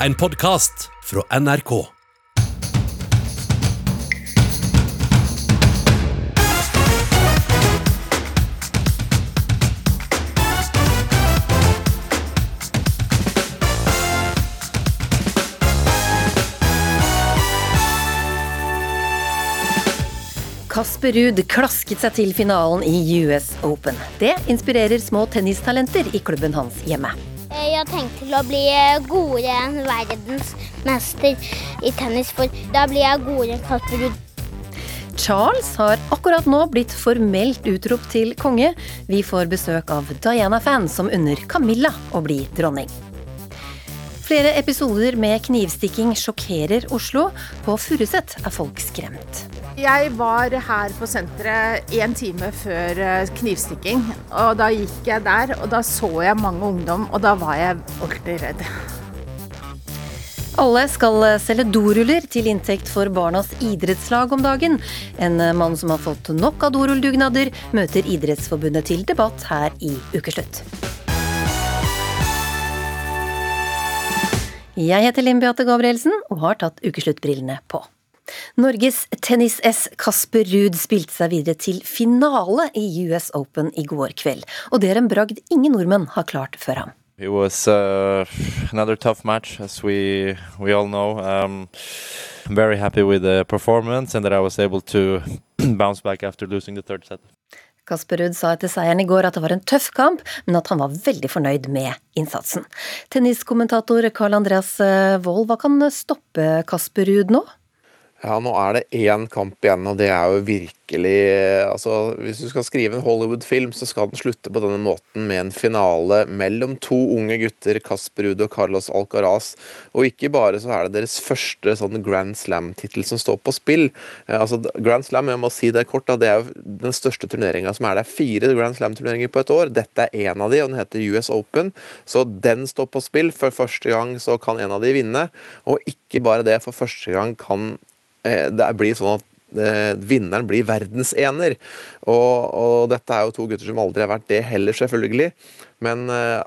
en podkast fra NRK. Kasper Ruud klasket seg til finalen i US Open. Det inspirerer små tennistalenter i klubben hans hjemme. Til å bli godere enn verdensmester i tennis, for da blir jeg godere enn Kasper. Charles har akkurat nå blitt formelt utropt til konge. Vi får besøk av Diana-fan som unner Camilla å bli dronning. Flere episoder med knivstikking sjokkerer Oslo. På Furuset er folk skremt. Jeg var her på senteret en time før eh, knivstikking. Og da gikk jeg der, og da så jeg mange ungdom, og da var jeg ordentlig redd. Alle skal selge doruller til inntekt for barnas idrettslag om dagen. En mann som har fått nok av dorulldugnader, møter Idrettsforbundet til debatt her i Ukeslutt. Jeg heter Linn Beate Gabrielsen og har tatt ukesluttbrillene på. Norges tennis-S Kasper Ruud spilte seg videre til finale i US Open i går kveld. Og det er en bragd ingen nordmenn har klart før ham. It was uh, another tough match, as we we all know. Um, I'm very happy with the performance and that I was able to bounce back after losing the third set. Kasper Ruud sa etter seieren i går at det var en tøff kamp, men at han var veldig fornøyd med innsatsen. Tenniskommentator Carl Andreas eh, Wold, hva kan stoppe Kasper Ruud nå? Ja, nå er det én kamp igjen, og det er jo virkelig altså, Hvis du skal skrive en Hollywood-film, så skal den slutte på denne måten med en finale mellom to unge gutter, Kasper Ruud og Carlos Alcaraz. Og ikke bare så er det deres første sånn Grand Slam-tittel som står på spill. Eh, altså, Grand Slam, jeg må si det kort, da, det er jo den største turneringa som er der. Fire Grand Slam-turneringer på et år. Dette er én av de, og den heter US Open. Så den står på spill. For første gang så kan en av de vinne. Og ikke bare det, for første gang kan eh, det blir sånn at eh, vinneren blir verdensener. Og, og dette er jo to gutter som aldri har vært det heller, selvfølgelig. Men eh,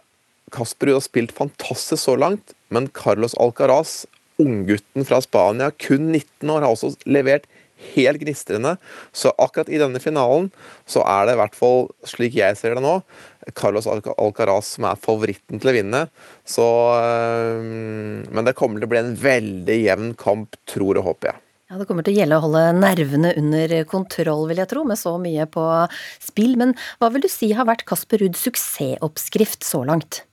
Kasper har spilt fantastisk så langt, men Carlos Alcaraz, unggutten fra Spania, kun 19 år, har også levert helt gnistrende. Så akkurat i denne finalen så er det i hvert fall, slik jeg ser det nå, Carlos Alcaraz som er favoritten til å vinne. Så, men det kommer til å bli en veldig jevn kamp, tror og håper jeg. Ja, Det kommer til å gjelde å holde nervene under kontroll, vil jeg tro, med så mye på spill. Men hva vil du si har vært Kasper Ruuds suksessoppskrift så langt?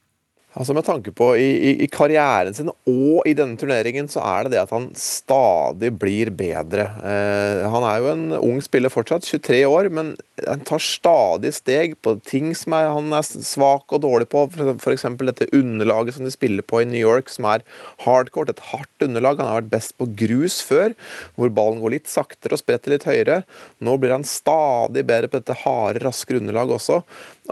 Altså Med tanke på i, i, i karrieren sin og i denne turneringen, så er det det at han stadig blir bedre. Eh, han er jo en ung spiller fortsatt, 23 år, men han tar stadig steg på ting som er, han er svak og dårlig på. F.eks. dette underlaget som de spiller på i New York, som er hardcourt, et hardt underlag. Han har vært best på grus før, hvor ballen går litt saktere og spretter litt høyere. Nå blir han stadig bedre på dette harde, raskere underlaget også.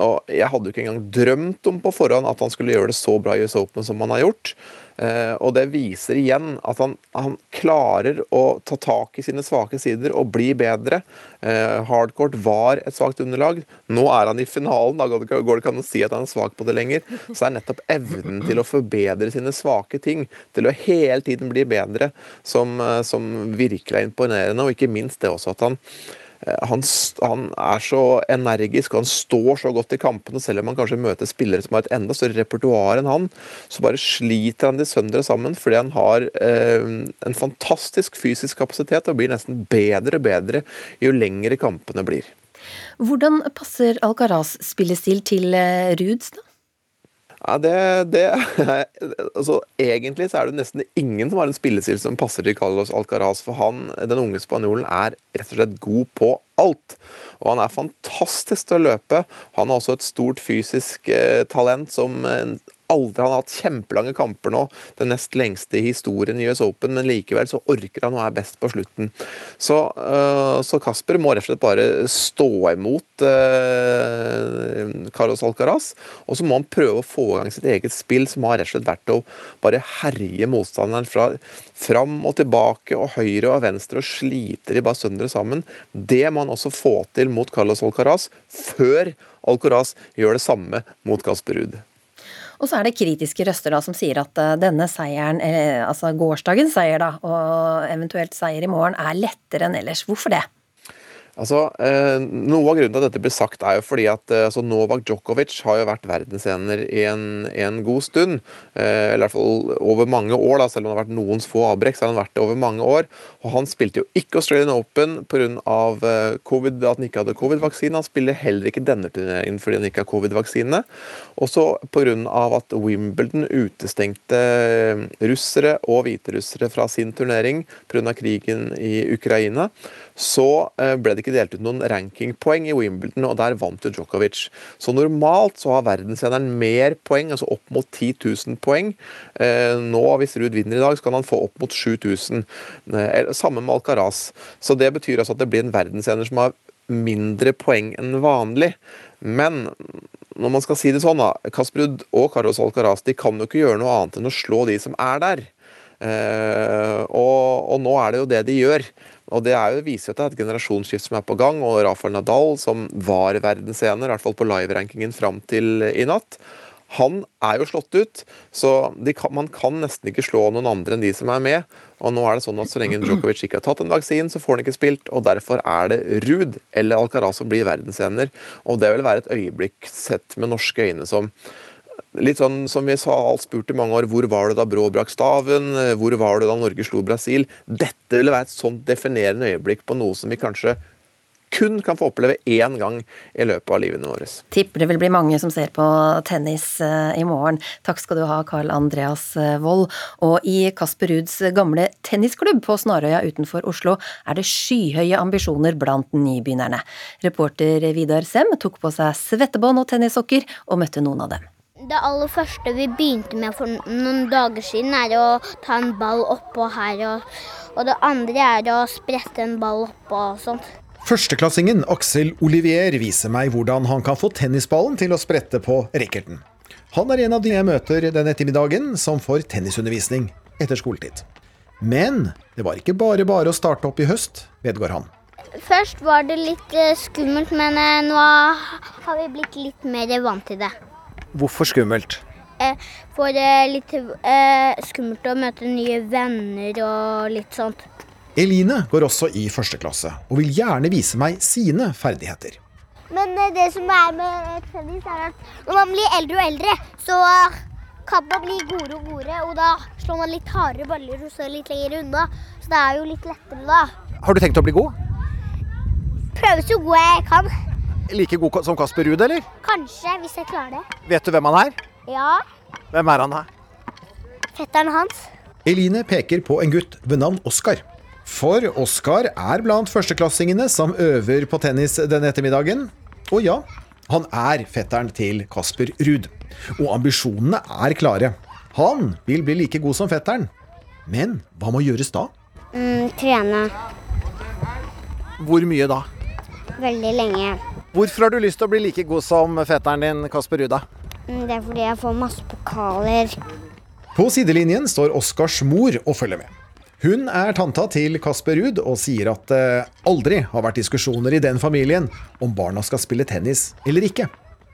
Og jeg hadde jo ikke engang drømt om på forhånd at han skulle gjøre det så bra i US Open som han har gjort. Eh, og det viser igjen at han, han klarer å ta tak i sine svake sider og bli bedre. Eh, hardcourt var et svakt underlag. Nå er han i finalen, da går det ikke an å si at han er svak på det lenger. Så er nettopp evnen til å forbedre sine svake ting, til å hele tiden bli bedre, som, eh, som virkelig er imponerende. Og ikke minst det også at han han, han, er så energisk og han står så godt i kampene, selv om han kanskje møter spillere som har et enda større repertoar enn han. Så bare sliter han de søndre sammen fordi han har eh, en fantastisk fysisk kapasitet og blir nesten bedre og bedre jo lengre kampene blir. Hvordan passer Alcaraz spillestil til Ruds, Ruuds, da? Ja, det, det altså, Egentlig så er det nesten ingen som har en spillestil som passer til Carlos Alcaraz. For han, den unge spanjolen, er rett og slett god på alt. Og han er fantastisk til å løpe. Han har også et stort fysisk eh, talent som eh, aldri Han har hatt kjempelange kamper nå, den nest lengste i historien i US Open, men likevel så orker han og er best på slutten. Så, uh, så Kasper må rett og slett bare stå imot uh, Carlos Alcaraz, og så må han prøve å få i gang sitt eget spill, som har rett og slett vært å bare herje motstanderen fra fram og tilbake og høyre og venstre og slite de bare sønder sammen. Det må han også få til mot Carlos Alcaraz, før Alcaraz gjør det samme mot Kasper Ruud. Og så er det kritiske røster da som sier at eh, denne seieren, eh, altså gårsdagens seier da, og eventuelt seier i morgen, er lettere enn ellers. Hvorfor det? Altså, eh, Noe av grunnen til at dette blir sagt, er jo fordi at eh, altså, Novak Djokovic har jo vært verdensener i en, en god stund. Eh, eller i hvert fall over mange år, da, selv om det har vært noens få avbrekk. så har han vært det over mange år. Og Han spilte jo ikke Australian Open pga. Eh, COVID, at han ikke hadde covid-vaksine. Han spiller heller ikke denne turneringen fordi han ikke har covid-vaksine. Også pga. at Wimbledon utestengte eh, russere og hviterussere fra sin turnering pga. krigen i Ukraina så eh, ble det ikke delt ut noen rankingpoeng i Wimbledon, og der vant jo Djokovic. Så normalt så har verdenseneren mer poeng, altså opp mot 10 000 poeng. Eh, nå, hvis Ruud vinner i dag, så kan han få opp mot 7000. Eh, samme med Alcaraz. Så det betyr altså at det blir en verdensener som har mindre poeng enn vanlig. Men når man skal si det sånn, da, Kasprud og Carlos Alcaraz de kan jo ikke gjøre noe annet enn å slå de som er der. Eh, og, og, nå er det jo det de gjør. Og Det er jo, viser jo at det er et generasjonsskift som er på gang. og Rafael Nadal, som var verdensener, i hvert fall på live-rankingen fram til i natt, han er jo slått ut, så kan, man kan nesten ikke slå noen andre enn de som er med. Og nå er det sånn at Så lenge Djokovic ikke har tatt en vaksine, så får han ikke spilt. og Derfor er det Ruud eller Alcaraz som blir verdensener. Og det vil være et øyeblikk sett med norske øyne som Litt sånn som vi sa, alt spurt i mange år, hvor var det da Brå brakk staven? Hvor var det da Norge slo Brasil? Dette ville være et sånt definerende øyeblikk på noe som vi kanskje kun kan få oppleve én gang i løpet av livene våre. Tipper det vil bli mange som ser på tennis eh, i morgen. Takk skal du ha, Carl Andreas eh, Wold. Og i Kasper Ruuds gamle tennisklubb på Snarøya utenfor Oslo er det skyhøye ambisjoner blant nybegynnerne. Reporter Vidar Sem tok på seg svettebånd og tennissokker og møtte noen av dem. Det aller første vi begynte med for noen dager siden, er å ta en ball oppå her. Og, og det andre er å sprette en ball oppå og sånt. Førsteklassingen Aksel Olivier viser meg hvordan han kan få tennisballen til å sprette på racketen. Han er en av de jeg møter denne ettermiddagen som får tennisundervisning etter skoletid. Men det var ikke bare bare å starte opp i høst, vedgår han. Først var det litt eh, skummelt, men eh, nå har vi blitt litt mer vant til det. Hvorfor skummelt? Eh, for er litt eh, skummelt å møte nye venner og litt sånt. Eline går også i første klasse, og vil gjerne vise meg sine ferdigheter. Men eh, det som er med tennis, er at når man blir eldre og eldre, så kan man bli gode og gode, og da slår man litt hardere baller og så litt lenger unna. Så det er jo litt lettere da. Har du tenkt å bli god? Prøve så god jeg kan. Like god som Kasper Ruud, eller? Kanskje, hvis jeg klarer det. Vet du hvem han er? Ja. Hvem er han her? Fetteren hans. Eline peker på en gutt ved navn Oskar. For Oskar er blant førsteklassingene som øver på tennis denne ettermiddagen. Og ja, han er fetteren til Kasper Ruud. Og ambisjonene er klare. Han vil bli like god som fetteren. Men hva må gjøres da? Mm, trene. Hvor mye da? Veldig lenge. Hvorfor har du lyst til å bli like god som fetteren din Kasper Ruda? Mm, det er fordi jeg får masse pokaler. På sidelinjen står Oskars mor og følger med. Hun er tanta til Kasper Ruud og sier at det aldri har vært diskusjoner i den familien om barna skal spille tennis eller ikke.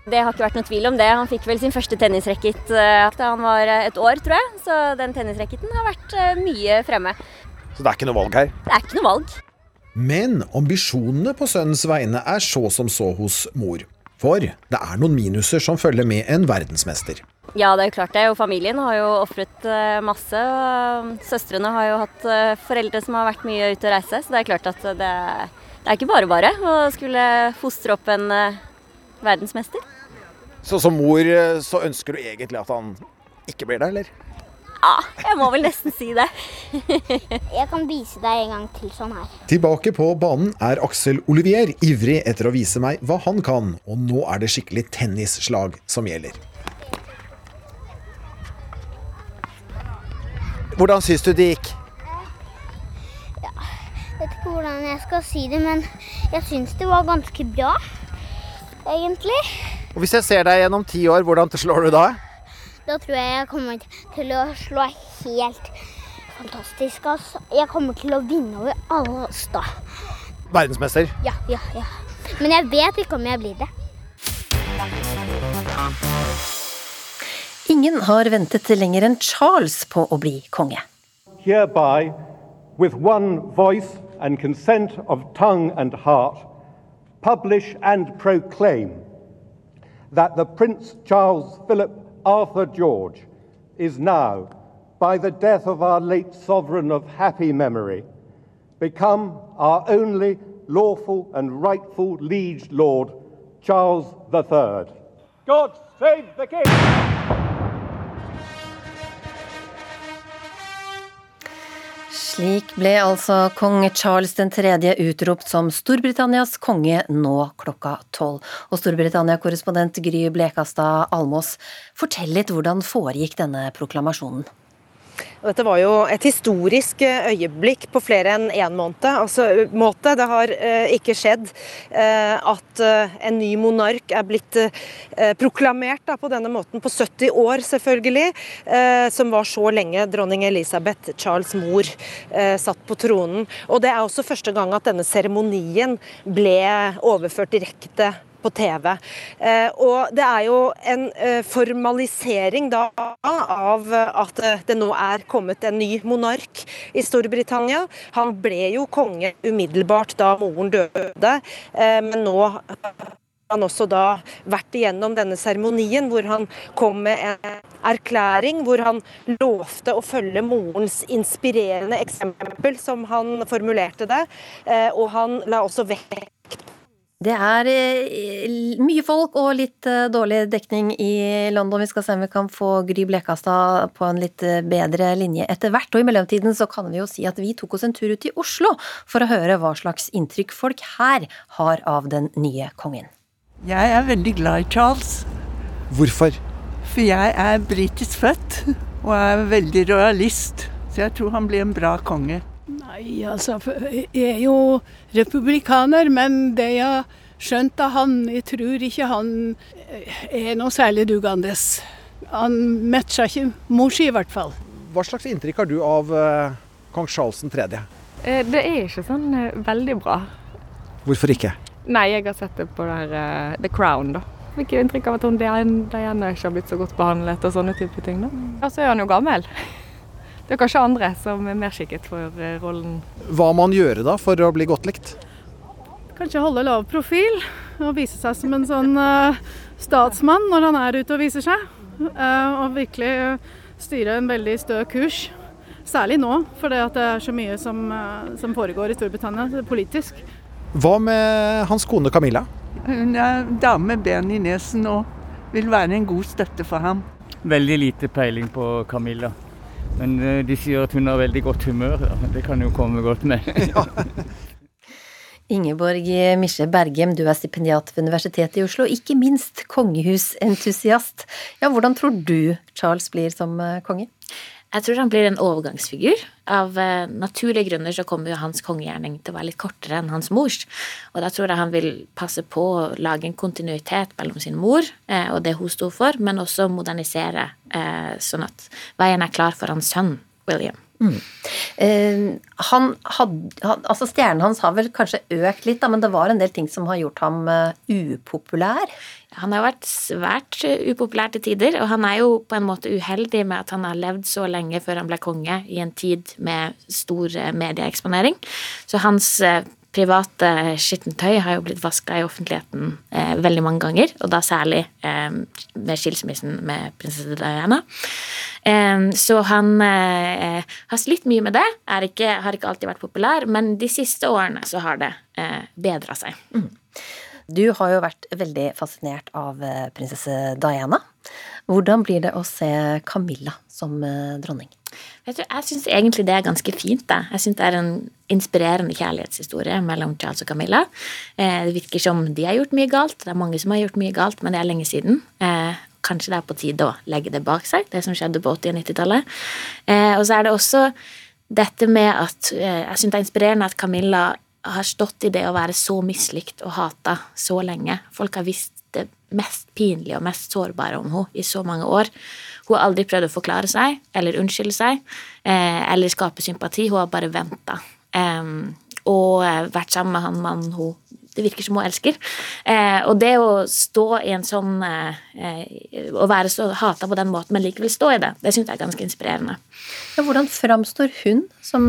Det har ikke vært noe tvil om det. Han fikk vel sin første tennisracket eh, da han var eh, et år, tror jeg. Så den tennisracketen har vært eh, mye fremme. Så det er ikke noe valg her? Det er ikke noe valg. Men ambisjonene på sønnens vegne er så som så hos mor. For det er noen minuser som følger med en verdensmester. Ja, det er jo klart det. Og familien har jo ofret eh, masse. og Søstrene har jo hatt eh, foreldre som har vært mye ute og reise, så det er klart at det, det er ikke bare bare å skulle fostre opp en eh, verdensmester. Så som mor så ønsker du egentlig at han ikke blir det, eller? Ja, jeg må vel nesten si det. jeg kan vise deg en gang til sånn her. Tilbake på banen er Aksel Olivier ivrig etter å vise meg hva han kan, og nå er det skikkelig tennisslag som gjelder. Hvordan syns du det gikk? Ja, jeg vet ikke hvordan jeg skal si det, men jeg syns det var ganske bra, egentlig. Og Hvis jeg ser deg gjennom ti år, hvordan slår du da? Da tror jeg jeg kommer til å slå helt fantastisk. Altså. Jeg kommer til å vinne over alle oss da. Verdensmester? Ja, ja, ja. Men jeg vet ikke om jeg blir det. Ingen har ventet lenger enn Charles på å bli konge. hereby, with one voice and consent of tongue and heart, publish and proclaim that the Prince Charles Philip Arthur George is now, by the death of our late sovereign of happy memory, become our only lawful and rightful liege lord, Charles III. God save the king! Slik ble altså kong Charles 3. utropt som Storbritannias konge nå klokka tolv. Og Storbritannia-korrespondent Gry Blekastad Almås, fortell litt hvordan foregikk denne proklamasjonen? Dette var jo et historisk eh, øyeblikk på flere enn én måned. Altså, måte. Det har eh, ikke skjedd eh, at en ny monark er blitt eh, proklamert da, på denne måten på 70 år, selvfølgelig. som var så lenge dronning Elisabeth, Charles' mor, satt på tronen. Og det er også første gang at denne seremonien ble overført direkte på TV. Eh, og det er jo en eh, formalisering da av at eh, det nå er kommet en ny monark i Storbritannia. Han ble jo konge umiddelbart da moren døde, men nå han også da vært igjennom denne seremonien hvor han kom med en erklæring hvor han lovte å følge morens inspirerende eksempel, som han formulerte det. Og han la også vekt Det er eh, mye folk og litt eh, dårlig dekning i London. Vi skal se om vi kan få Gry Blekastad på en litt eh, bedre linje etter hvert. Og i mellomtiden så kan vi jo si at vi tok oss en tur ut i Oslo for å høre hva slags inntrykk folk her har av den nye kongen. Jeg er veldig glad i Charles, Hvorfor? for jeg er britisk født og er veldig rojalist. Så jeg tror han blir en bra konge. Nei, altså, jeg er jo republikaner, men det jeg har skjønt av han, jeg tror ikke han er noe særlig dugende. Han matcha ikke mor si, i hvert fall. Hva slags inntrykk har du av eh, kong Charles 3.? Eh, Det er ikke sånn eh, veldig bra. Hvorfor ikke? Nei, jeg har sett det på der, eh, The Crown, da. Fikk inntrykk av at hun Diana ikke har blitt så godt behandlet og sånne type ting. da. Og så er han jo gammel. Det er kanskje andre som er mer skikket for eh, rollen. Hva må han gjøre da for å bli godt likt? Kanskje holde lav profil og vise seg som en sånn uh, statsmann når han er ute og viser seg. Uh, og virkelig styre en veldig stø kurs. Særlig nå, for det at det er så mye som, uh, som foregår i Storbritannia politisk. Hva med hans kone Camilla? Hun er dame med ben i nesen og vil være en god støtte for ham. Veldig lite peiling på Camilla. Men eh, de sier at hun har veldig godt humør. Ja. Det kan jo komme godt med. Ingeborg Misje Bergem, du er stipendiat ved Universitetet i Oslo, ikke minst kongehusentusiast. Ja, hvordan tror du Charles blir som eh, konge? Jeg tror han blir en overgangsfigur. Av eh, naturlige grunner så kommer jo hans kongegjerning til å være litt kortere enn hans mors. Og da tror jeg han vil passe på å lage en kontinuitet mellom sin mor eh, og det hun sto for, men også modernisere eh, sånn at veien er klar for hans sønn William. Mm. Eh, han had, altså Stjernen hans har vel kanskje økt litt, da, men det var en del ting som har gjort ham eh, upopulær? Han har vært svært eh, upopulær til tider, og han er jo på en måte uheldig med at han har levd så lenge før han ble konge, i en tid med stor eh, medieeksponering. Så hans private skittentøy har jo blitt vaska i offentligheten eh, veldig mange ganger, og da særlig eh, med skilsmissen med prinsesse Diana. Eh, så han eh, har slitt mye med det, ikke, har ikke alltid vært populær, men de siste årene så har det eh, bedra seg. Du har jo vært veldig fascinert av eh, prinsesse Diana. Hvordan blir det å se Camilla som eh, dronning? Du, jeg syns egentlig det er ganske fint. Da. Jeg syns det er en inspirerende kjærlighetshistorie mellom Charles og Camilla. Eh, det virker som de har gjort mye galt. Det er mange som har gjort mye galt, men det er lenge siden. Eh, kanskje det er på tide å legge det bak seg, det som skjedde på 80- og 90-tallet. Eh, og så er det også dette med at eh, Jeg syns det er inspirerende at Camilla har stått i det å være så mislikt og hata så lenge. Folk har visst mest pinlige og mest sårbare om henne i så mange år. Hun har aldri prøvd å forklare seg eller unnskylde seg eh, eller skape sympati. Hun har bare venta. og eh, vært sammen med han mannen hun det virker som hun elsker. Eh, og det å stå i en sånn eh, Å være så hata på den måten, men likevel stå i det, det syns jeg er ganske inspirerende. Ja, hvordan framstår hun som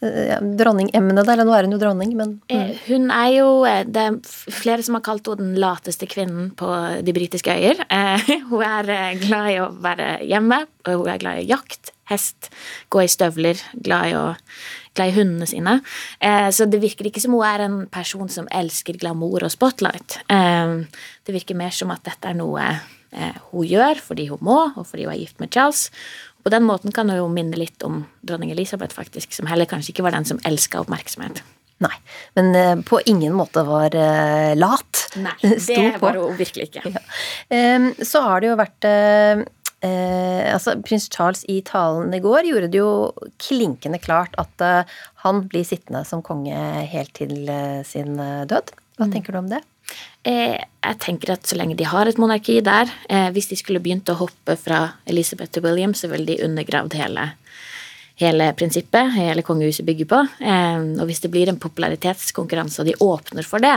ja, dronningemnet, eller nå er hun jo dronning, men mm. Hun er jo Det er flere som har kalt henne den lateste kvinnen på de britiske øyer. Hun er glad i å være hjemme, og hun er glad i jakt, hest, gå i støvler, glad i å glad i hundene sine. Eh, så det virker ikke som hun er en person som elsker glamour og spotlight. Eh, det virker mer som at dette er noe eh, hun gjør fordi hun må, og fordi hun er gift med Charles. På den måten kan hun jo minne litt om dronning Elisabeth, faktisk, som heller kanskje ikke var den som elska oppmerksomhet. Nei, men uh, på ingen måte var uh, lat. Nei, det var hun virkelig ikke. Ja. Så har det jo vært uh, Eh, altså, Prins Charles i talen i går gjorde det jo klinkende klart at eh, han blir sittende som konge helt til eh, sin eh, død. Hva mm. tenker du om det? Eh, jeg tenker at så lenge de har et monarki der eh, Hvis de skulle begynt å hoppe fra Elizabeth til William, så ville de undergravd hele hele prinsippet hele kongehuset bygger på. Og hvis det blir en popularitetskonkurranse, og de åpner for det,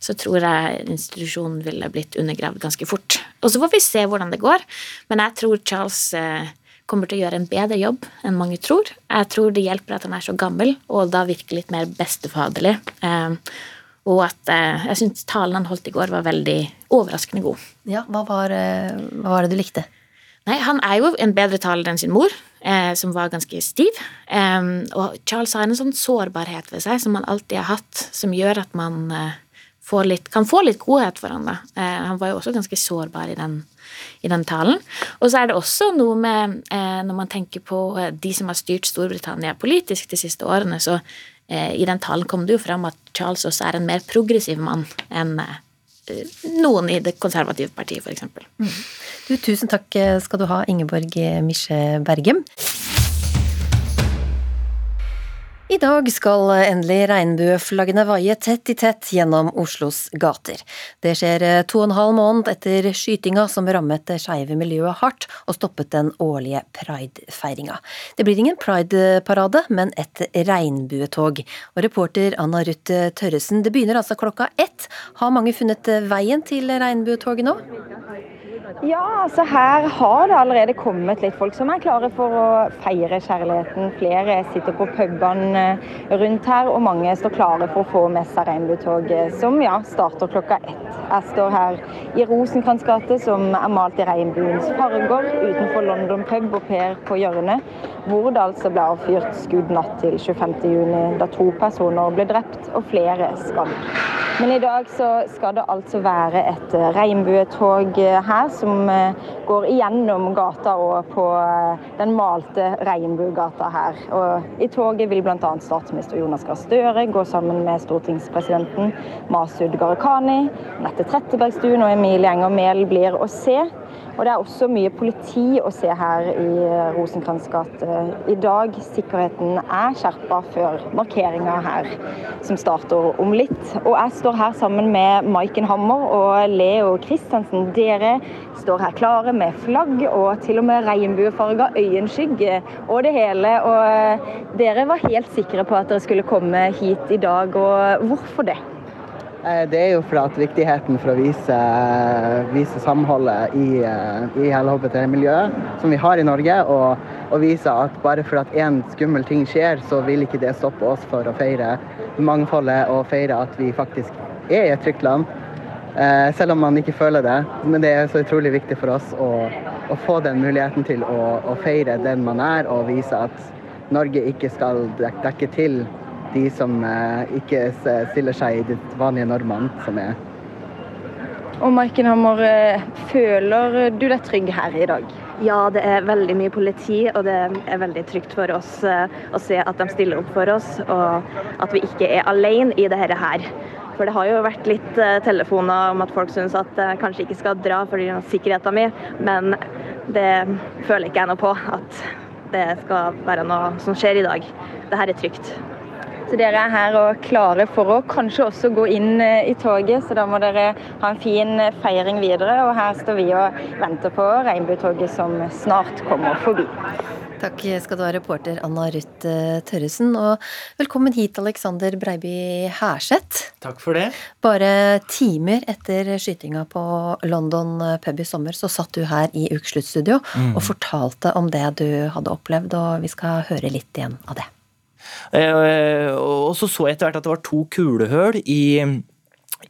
så tror jeg institusjonen ville blitt undergravd ganske fort. Og så får vi se hvordan det går. Men jeg tror Charles eh, kommer til å gjøre en bedre jobb enn mange tror. Jeg tror det hjelper at han er så gammel, og da virker litt mer bestefaderlig. Og at eh, jeg syns talen han holdt i går, var veldig overraskende god. Ja, hva var, eh, hva var det du likte? Nei, Han er jo en bedre taler enn sin mor, eh, som var ganske stiv. Eh, og Charles har en sånn sårbarhet ved seg som han alltid har hatt, som gjør at man eh, litt, kan få litt godhet for han da. Eh, han var jo også ganske sårbar i den, i den talen. Og så er det også noe med, eh, når man tenker på eh, de som har styrt Storbritannia politisk de siste årene, så i den talen kom det jo fram at Charles også er en mer progressiv mann enn noen i det konservative partiet, f.eks. Mm. Tusen takk skal du ha, Ingeborg Misje Bergem. I dag skal endelig regnbueflaggene vaie tett i tett gjennom Oslos gater. Det skjer to og en halv måned etter skytinga som rammet det skeive miljøet hardt og stoppet den årlige pridefeiringa. Det blir ingen prideparade, men et regnbuetog. Og reporter Anna Ruth Tørresen, det begynner altså klokka ett. Har mange funnet veien til regnbuetoget nå? Ja, altså her har det allerede kommet litt folk som er klare for å feire kjærligheten. Flere sitter på pubene rundt her, og mange står klare for å få med seg regnbuetoget, som ja, starter klokka ett. Jeg står her i Rosenkrantz gate, som er malt i regnbuens farger, utenfor London pub og Per på hjørnet, hvor det altså ble avfyrt skudd natt til 25.6, da to personer ble drept og flere skadd. Men i dag så skal det altså være et regnbuetog her som eh, går igjennom gata og på eh, den malte regnbuegata her. Og I toget vil bl.a. statsminister Jonas Gahr Støre gå sammen med stortingspresidenten Masud Gharahkhani. Nette Trettebergstuen og Emilie Enger Mehl blir å se. Og Det er også mye politi å se her i Rosenkrantz gate i dag. Sikkerheten er skjerpa før markeringa her, som starter om litt. Og jeg står her sammen med Maiken Hammer og Leo Christensen. Dere står her klare med flagg og til og med regnbuefarga øyenskygge og det hele. Og dere var helt sikre på at dere skulle komme hit i dag, og hvorfor det? Eh, det er jo for at viktigheten for å vise, vise samholdet i, eh, i HBT-miljøet som vi har i Norge, og, og, vise at bare for at én skummel ting skjer, så vil ikke det stoppe oss for å feire mangfoldet og feire at vi faktisk er i et trygt land. Eh, selv om man ikke føler det. Men det er så utrolig viktig for oss å, å få den muligheten til å, å feire den man er, og vise at Norge ikke skal dekke til de som eh, ikke stiller seg i de vanlige normene som er. Og Markenhammer, eh, føler du deg trygg her i dag? Ja, det er veldig mye politi, og det er veldig trygt for oss eh, å se at de stiller opp for oss, og at vi ikke er alene i dette her. For det har jo vært litt telefoner om at folk syns at jeg kanskje ikke skal dra for sikkerheten min, men det føler ikke jeg noe på at det skal være noe som skjer i dag. Dette er trygt. Så dere er her og klare for å kanskje også gå inn eh, i toget, så da må dere ha en fin eh, feiring videre. Og her står vi og venter på regnbuetoget som snart kommer forbi. Takk skal du ha, reporter Anna Ruth eh, Tørresen. Og velkommen hit, Alexander Breiby Herseth. Takk for det. Bare timer etter skytinga på London pub i sommer, så satt du her i Ukesluttstudio Mm. og fortalte om det du hadde opplevd, og vi skal høre litt igjen av det. Eh, og så så jeg etter hvert at det var to kulehull i,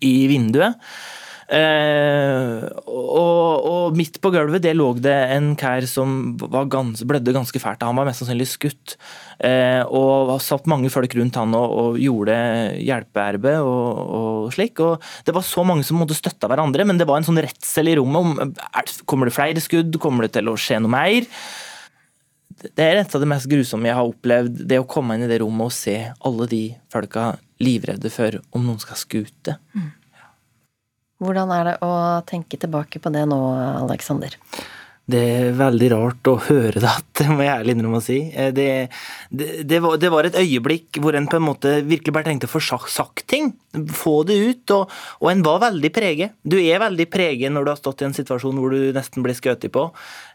i vinduet. Eh, og, og midt på gulvet det lå det en kær som gans, blødde ganske fælt. Han var mest sannsynlig skutt. Eh, og satt mange folk rundt han og, og gjorde hjelpearbeid og, og slik. Og det var så mange som måtte støtte hverandre, men det var en sånn redsel i rommet om er, kommer det flere skudd, kommer det til å skje noe mer. Det er et av det mest grusomme jeg har opplevd, det å komme inn i det rommet og se alle de folka livredde for om noen skal skute. Hvordan er det å tenke tilbake på det nå, Alexander? Det er veldig rart å høre det, det må jeg ærlig innrømme å si. Eh, Det, det, det, var, det var et øyeblikk hvor en på en måte virkelig bare tenkte å få sagt, ting. Få det ut. Og, og en var veldig preget. Du er veldig preget når du har stått i en situasjon hvor du nesten blir skutt på.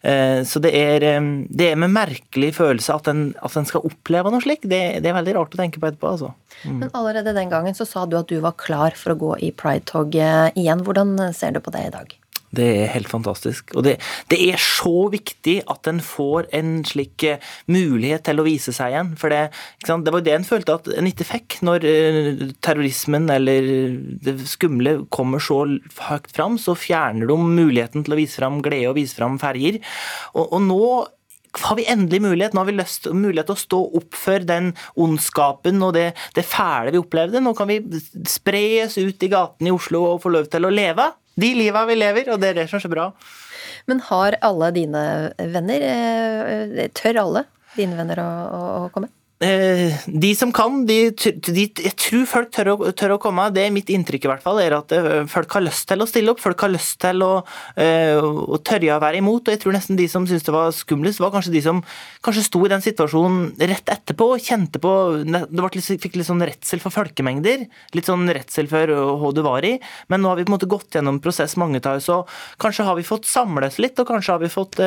Eh, Så det er, eh, det er med merkelig følelse at en, at en skal oppleve noe slikt. Det er veldig rart å tenke på etterpå, altså. Mm. Men allerede den gangen så sa du at du var klar for å gå i Pride-toget igjen. Hvordan ser du på det i dag? Det er helt fantastisk. Og det, det er så viktig at en får en slik eh, mulighet til å vise seg igjen. For det, det var det en følte at en ikke fikk når eh, terrorismen eller det skumle kommer så høyt fram. Så fjerner de muligheten til å vise fram glede og vise fram ferger. Og, og nå har vi endelig mulighet nå har vi lyst, mulighet til å stå opp for den ondskapen og det, det fæle vi opplevde. Nå kan vi spres ut i gatene i Oslo og få lov til å leve de liva vi lever, og det er det som er så bra. Men har alle dine venner eh, Tør alle dine venner å, å, å komme? Eh, de som kan, de, de, jeg tror folk tør å, tør å komme. Det er mitt inntrykk i hvert fall, er at eh, folk har lyst til å stille opp. Folk har lyst til å, eh, å tørre å være imot. Og jeg tror nesten de som syntes det var skumlest, var kanskje de som kanskje sto i den situasjonen rett etterpå kjente på Det litt, fikk litt sånn redsel for folkemengder. Litt sånn redsel for hva du var i. Men nå har vi på en måte gått gjennom prosess, mange av oss, og kanskje har vi fått samles litt, og kanskje har vi fått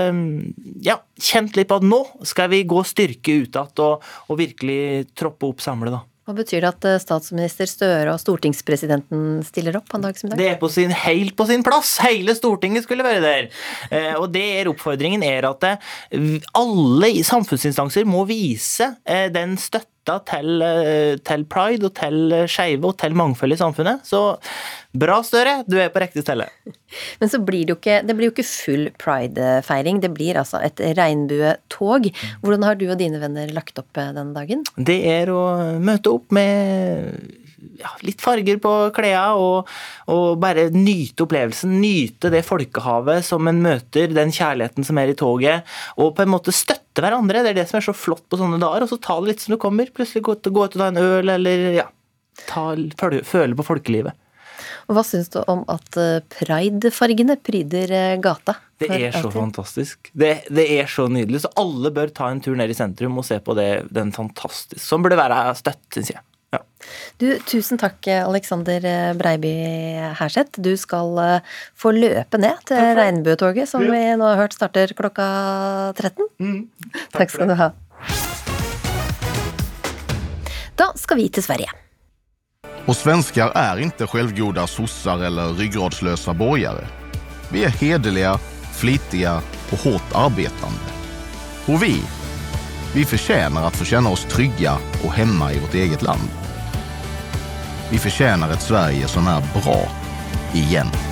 ja, kjent litt på at nå skal vi gå styrke ut igjen og virkelig troppe opp samle, da. Hva betyr det at eh, statsminister Støre og stortingspresidenten stiller opp en dag som i dag? Det er på sin, helt på sin plass. Hele Stortinget skulle være der. Eh, og det er oppfordringen er at eh, alle samfunnsinstanser må vise eh, den støtta til, eh, til pride og til skeive og til mangfold i samfunnet. Så bra, Støre. Du er på riktig stelle. Men så blir det jo ikke, det blir jo ikke full pridefeiring. Det blir altså et regnbuetog. Hvordan har du og dine venner lagt opp eh, denne dagen? Det er å møte opp med ja, litt farger på klærne og, og, bare nyte opplevelsen. Nyte det folkehavet som en møter, den kjærligheten som er i toget. Og på en måte støtte hverandre. Det er det som er så flott på sånne dager. Og så ta det litt som du kommer. Plutselig gå, gå ut og ta en øl, eller ja, ta, føle, på folkelivet. Og Hva syns du om at eh, pridefargene pryder eh, gata? Det er så fantastisk. Det, det, er så nydelig. Så alle bør ta en tur ned i sentrum og se på det, den fantastiske Som burde være støtt, syns jeg. Du, tusen takk, Alexander Breiby Herseth. Du skal få løpe ned til regnbuetoget, som vi nå har hørt starter klokka 13. Mm, takk, takk skal du ha. Da skal vi til Sverige. Och svenskar är inte självgoda sossar eller ryggradslösa borgare. Vi är hederliga, flitiga och hårt arbetande. Och vi, vi förtjänar att få känna oss trygga och hemma i vårt eget land. Vi förtjänar ett Sverige som är bra, igen.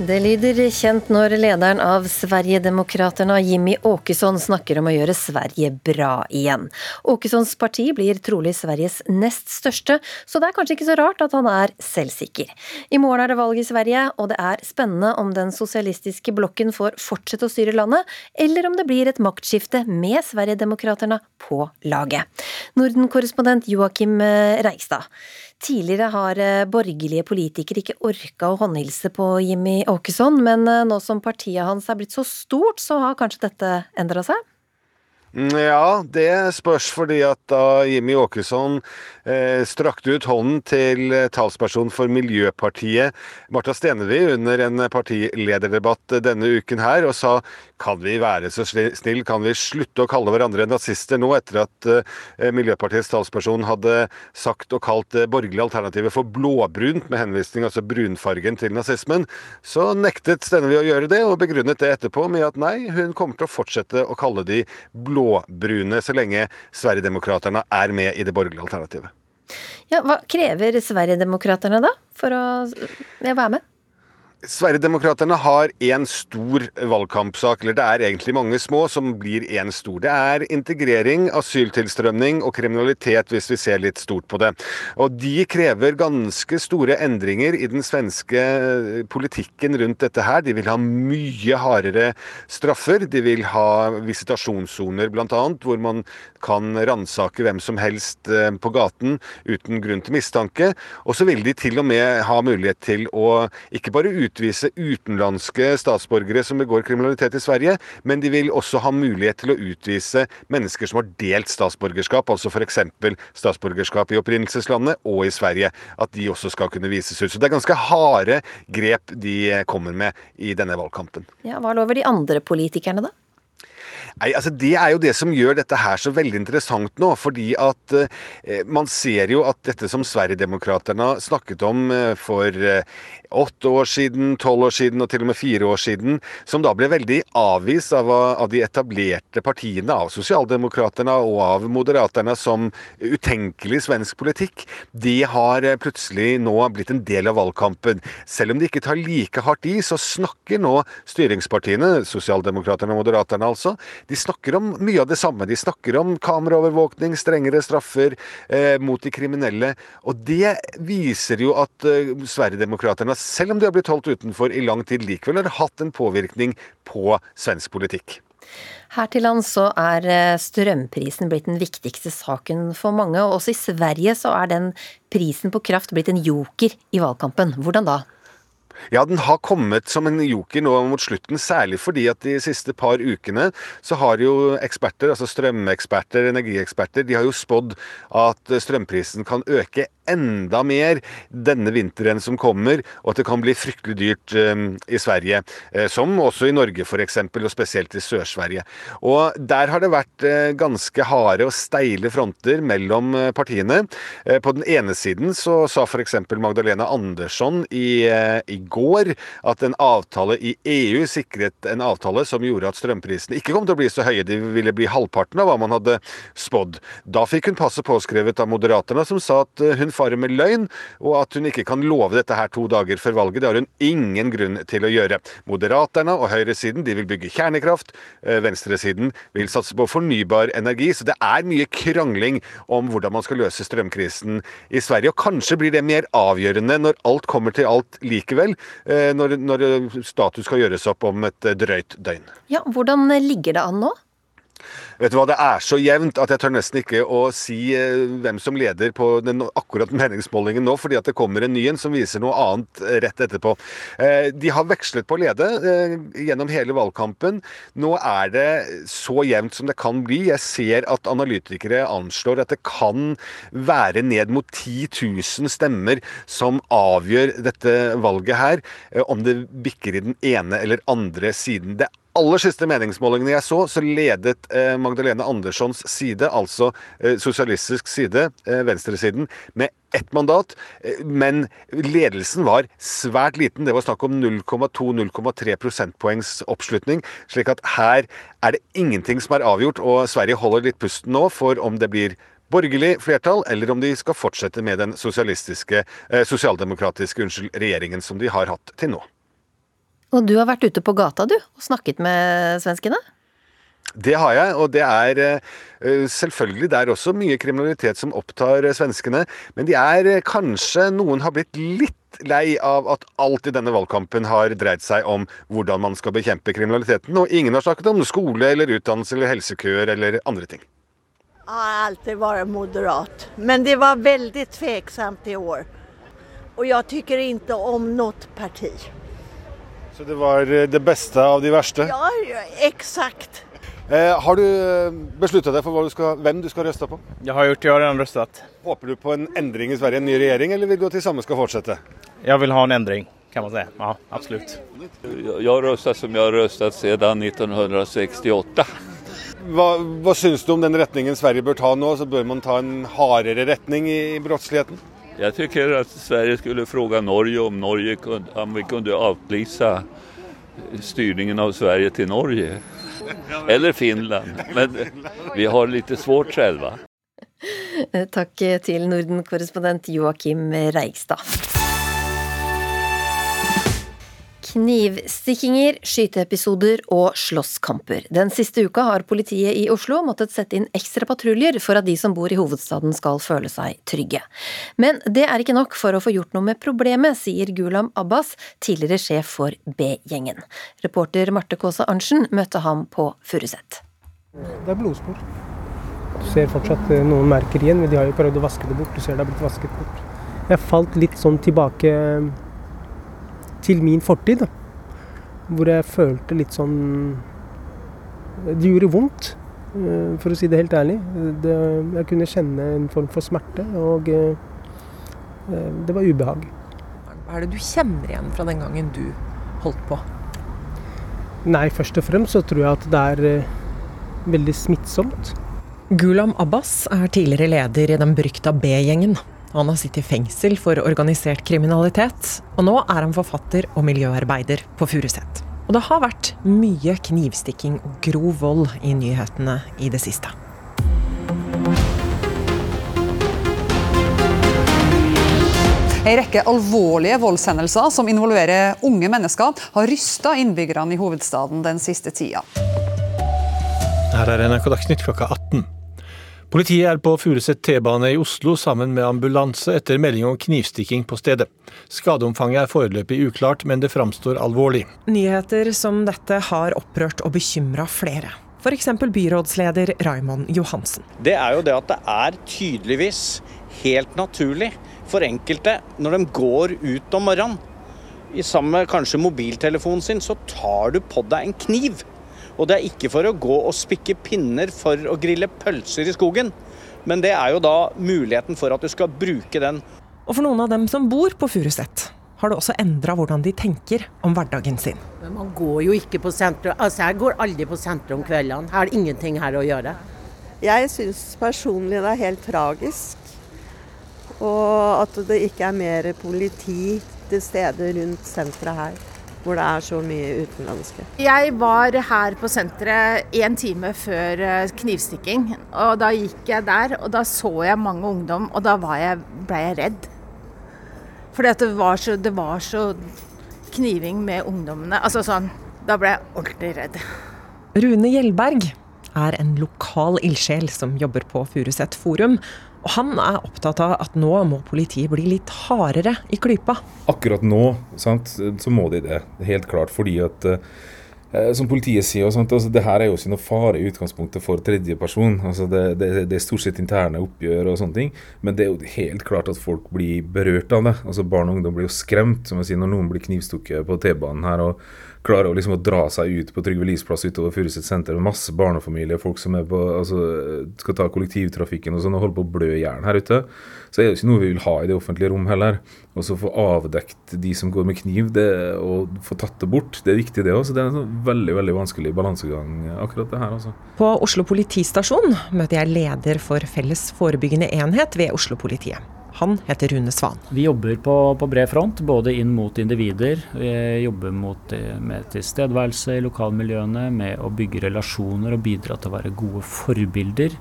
Det lyder kjent når lederen av Sverigedemokraterna, Jimmy Åkesson, snakker om å gjøre Sverige bra igjen. Åkessons parti blir trolig Sveriges nest største, så det er kanskje ikke så rart at han er selvsikker. I morgen er det valg i Sverige, og det er spennende om den sosialistiske blokken får fortsette å styre landet, eller om det blir et maktskifte med Sverigedemokraterna på laget. Norden-korrespondent Joakim Reigstad. Tidligere har borgerlige politikere ikke orka å håndhilse på Jimmy Åkesson, men nå som partiet hans er blitt så stort, så har kanskje dette endra seg? Mm, Ja, det spørs fordi at da Jimmy Åkesson eh, strakte ut hånden til eh, talsperson for Miljøpartiet, Marta Stenevi, under en partilederdebatt denne uken her, og sa kan vi være så snill, kan vi slutte å kalle hverandre nazister nå, etter at eh, Miljøpartiets talsperson hadde sagt og kalt det borgerlige alternativet for blåbrunt, med henvisning altså brunfargen til nazismen, så nektet Stenevi å gjøre det, og begrunnet det etterpå med at nei, hun kommer til å fortsette å kalle de blåbrune så lenge Sverigedemokraterna er med i det borgerlige alternativet. Ja, hva krever Sverigedemokraterna da, for å være med? Sverigedemokraterna har én stor valgkampsak, eller det er egentlig mange små som blir én stor. Det er integrering, asyltilstrømning og kriminalitet, hvis vi ser litt stort på det. Og de krever ganske store endringer i den svenske eh, politikken rundt dette her. De vil ha mye hardere straffer. De vil ha visitasjonssoner, bl.a., hvor man kan ransake hvem som helst eh, på gaten uten grunn til mistanke. Og så vil de til og med ha mulighet til å ikke bare utvise utenlandske statsborgere som begår kriminalitet i Sverige, men de vil også ha mulighet til å utvise mennesker som har delt statsborgerskap, altså f.eks. statsborgerskap i opprinnelseslandet og i Sverige. At de også skal kunne vises ut. Så det er ganske harde grep de kommer med i denne valgkampen. Ja, hva lover de andre politikerne da? Nei, altså Det er jo det som gjør dette her så veldig interessant nå. Fordi at eh, man ser jo at dette som Sverigedemokraterna snakket om eh, for eh, åtte år siden, tolv år siden og til og med fire år siden, som da ble veldig avvist av, av de etablerte partiene, av Sosialdemokraterna og av Moderaterna som utenkelig svensk politikk, de har eh, plutselig nå blitt en del av valgkampen. Selv om de ikke tar like hardt i, så snakker nå styringspartiene, Sosialdemokraterna og Moderaterna altså, de snakker om mye av det samme. De snakker om kameraovervåkning, strengere straffer eh, mot de kriminelle. Og det viser jo at eh, Sverigedemokraterna, selv om de har blitt holdt utenfor i lang tid, likevel har hatt en påvirkning på svensk politikk. Her til lands så er eh, strømprisen blitt den viktigste saken for mange, og også i Sverige så er den prisen på kraft blitt en joker i valgkampen. Hvordan da? Ja, den har kommet som en joker nå mot slutten, særlig fordi at de siste par ukene så har jo eksperter, altså strømeksperter, energieksperter, de har jo spådd at strømprisen kan øke enda mer denne vinteren som kommer, og at det kan bli fryktelig dyrt eh, i Sverige. Eh, som også i Norge f.eks., og spesielt i Sør-Sverige. Og der har det vært eh, ganske harde og steile fronter mellom eh, partiene. På den ene siden så sa f.eks. Magdalena Andersson i, i går at en avtale i EU sikret en avtale som gjorde at strømprisene ikke kom til å bli så høye, de ville bli halvparten av hva man hadde spådd. Da fikk hun passe påskrevet av Moderaterna, som sa at hun farer med løgn, og at hun ikke kan love dette her to dager før valget. Det har hun ingen grunn til å gjøre. Moderaterne og høyresiden de vil bygge kjernekraft, eh, venstresiden vil satse på fornybar energi, så det er mye krangling om hvordan man skal løse strømkrisen i Sverige. Og kanskje blir det mer avgjørende når alt kommer til alt likevel, eh, når, når status skal gjøres opp om et drøyt døgn. Ja, hvordan ligger det an nå? Vet du hva, Det er så jevnt at jeg tør nesten ikke å si eh, hvem som leder på den akkurat meningsmålingen nå, fordi at det kommer en ny en som viser noe annet eh, rett etterpå. Eh, De har vekslet på å lede gjennom hele valgkampen. Nå er det så jevnt som det kan bli. Jeg ser at analytikere anslår at det kan være ned mot 10 000 stemmer som avgjør dette valget her, om det bikker i den ene eller andre siden. Det aller siste meningsmålingene jeg så, så ledet eh, Magdalene Anderssons side, altså eh, sosialistisk side, eh, venstresiden, med ett mandat. Eh, men ledelsen var svært liten. Det var snakk om 0,2-0,3 prosentpoengs oppslutning. Slik at her er det ingenting som er avgjort, og Sverige holder litt pusten nå for om det blir borgerlig flertall, eller om de skal fortsette med den sosialistiske, sosialdemokratiske unnskyld, regjeringen som de har hatt til nå. Og du har vært ute på gata, du, og snakket med svenskene? Det har jeg, og det er eh, selvfølgelig det er også mye kriminalitet som opptar eh, svenskene. Men de er eh, kanskje Noen har blitt litt lei av at alt i denne valgkampen har dreid seg om hvordan man skal bekjempe kriminaliteten, og ingen har snakket om skole eller utdannelse eller helsekøer eller andre ting. Jeg har alltid vært moderat, men det var veldig tveksamt i år. Og jeg syns ikke om noe parti. Så det var eh, det beste av de verste? Ja, eksakt. Eh, har du besluttet deg for du skal, hvem du skal røste på? Jeg har gjort, jeg har redan røstet. Håper du på en endring i Sverige, en ny regjering, eller vil du at de samme skal fortsette? Jeg vil ha en endring, kan man si. Ja, absolutt. Jeg røstet som jeg har røstet siden 1968. Hva, hva syns du om den retningen Sverige bør ta nå? Så bør man ta en hardere retning i, i brottsligheten? Jeg syns at Sverige skulle spørre Norge om, Norge kunde, om vi kunne avlyse styringen av Sverige til Norge. Eller Finland. Men vi har litt svårt selv. Takk til Norden-korrespondent Joakim Reigstad. Knivstikkinger, skyteepisoder og slåsskamper. Den siste uka har politiet i Oslo måttet sette inn ekstra patruljer for at de som bor i hovedstaden skal føle seg trygge. Men det er ikke nok for å få gjort noe med problemet, sier Gulam Abbas, tidligere sjef for B-gjengen. Reporter Marte Kaasa Arntzen møtte ham på Furuset. Det er blodspor. Du ser fortsatt eh, noen merker igjen, men de har jo prøvd å vaske det bort. Du ser det har blitt vasket bort. Jeg falt litt sånn tilbake til min fortid. Da. Hvor jeg følte litt sånn Det gjorde vondt, eh, for å si det helt ærlig. Det, jeg kunne kjenne en form for smerte, og eh, det var ubehag. Hva er det du kjenner igjen fra den gangen du holdt på? Nei, først og fremst så tror jeg at det er eh, veldig smittsomt. Gulam Abbas er tidligere leder i den berykta B-gjengen. Han har sittet i fengsel for organisert kriminalitet, og nå er han forfatter og miljøarbeider på Furuset. Og det har vært mye knivstikking og grov vold i nyhetene i det siste. En rekke alvorlige voldshendelser som involverer unge mennesker, har rysta innbyggerne i hovedstaden den siste tida. Her er NRK Dagsnytt klokka 18. Politiet er på Furuset T-bane i Oslo sammen med ambulanse etter melding om knivstikking på stedet. Skadeomfanget er foreløpig uklart, men det framstår alvorlig. Nyheter som dette har opprørt og bekymra flere. F.eks. byrådsleder Raymond Johansen. Det er jo det at det er tydeligvis helt naturlig for enkelte når de går ut om morgenen, i sammen med kanskje mobiltelefonen sin, så tar du på deg en kniv. Og det er ikke for å gå og spikke pinner for å grille pølser i skogen, men det er jo da muligheten for at du skal bruke den. Og for noen av dem som bor på Furuset, har det også endra hvordan de tenker om hverdagen sin. Men man går jo ikke på sentrum. Altså, jeg går aldri på sentrum om kveldene. Det ingenting her å gjøre. Jeg syns personlig det er helt tragisk. Og at det ikke er mer politi til stede rundt senteret her, hvor det er så mye utenlandske. Jeg var her på senteret en time før eh, knivstikking. og Da gikk jeg der, og da så jeg mange ungdom, og da jeg, ble jeg redd. Fordi det var, så, det var så kniving med ungdommene. Altså sånn, Da ble jeg ordentlig redd. Rune Gjelberg er en lokal ildsjel som jobber på Furuset Forum. Og han er opptatt av at nå må politiet bli litt hardere i klypa. Akkurat nå sant, så må de det, helt klart. Fordi at eh, som politiet sier, sant, altså, det her er jo ikke noe fare i utgangspunktet for tredjeperson. Altså, det, det, det, er stort sett interne oppgjør og sånne ting. Men det er jo helt klart at folk blir berørt av det. Altså Barn og ungdom blir jo skremt som jeg sier, når noen blir knivstukket på T-banen her. og klarer å, liksom, å dra seg ut på Trygve Lies plass utover Furuset senter. Masse barnefamilier, folk som på, altså, skal ta kollektivtrafikken og sånn, og holder på å blø i hjel her ute. Så er det ikke noe vi vil ha i det offentlige rom heller. Og så få avdekt de som går med kniv, det, og få tatt det bort, det er viktig det òg. Så det er en sånn veldig veldig vanskelig balansegang, akkurat det her. altså. På Oslo politistasjon møter jeg leder for Felles forebyggende enhet ved Oslo-politiet. Han heter Rune Svan. Vi jobber på, på, bred front, både inn mot individer. Vi jobber mot, eh, med tilstedeværelse i lokalmiljøene, med å bygge relasjoner og bidra til å være gode forbilder.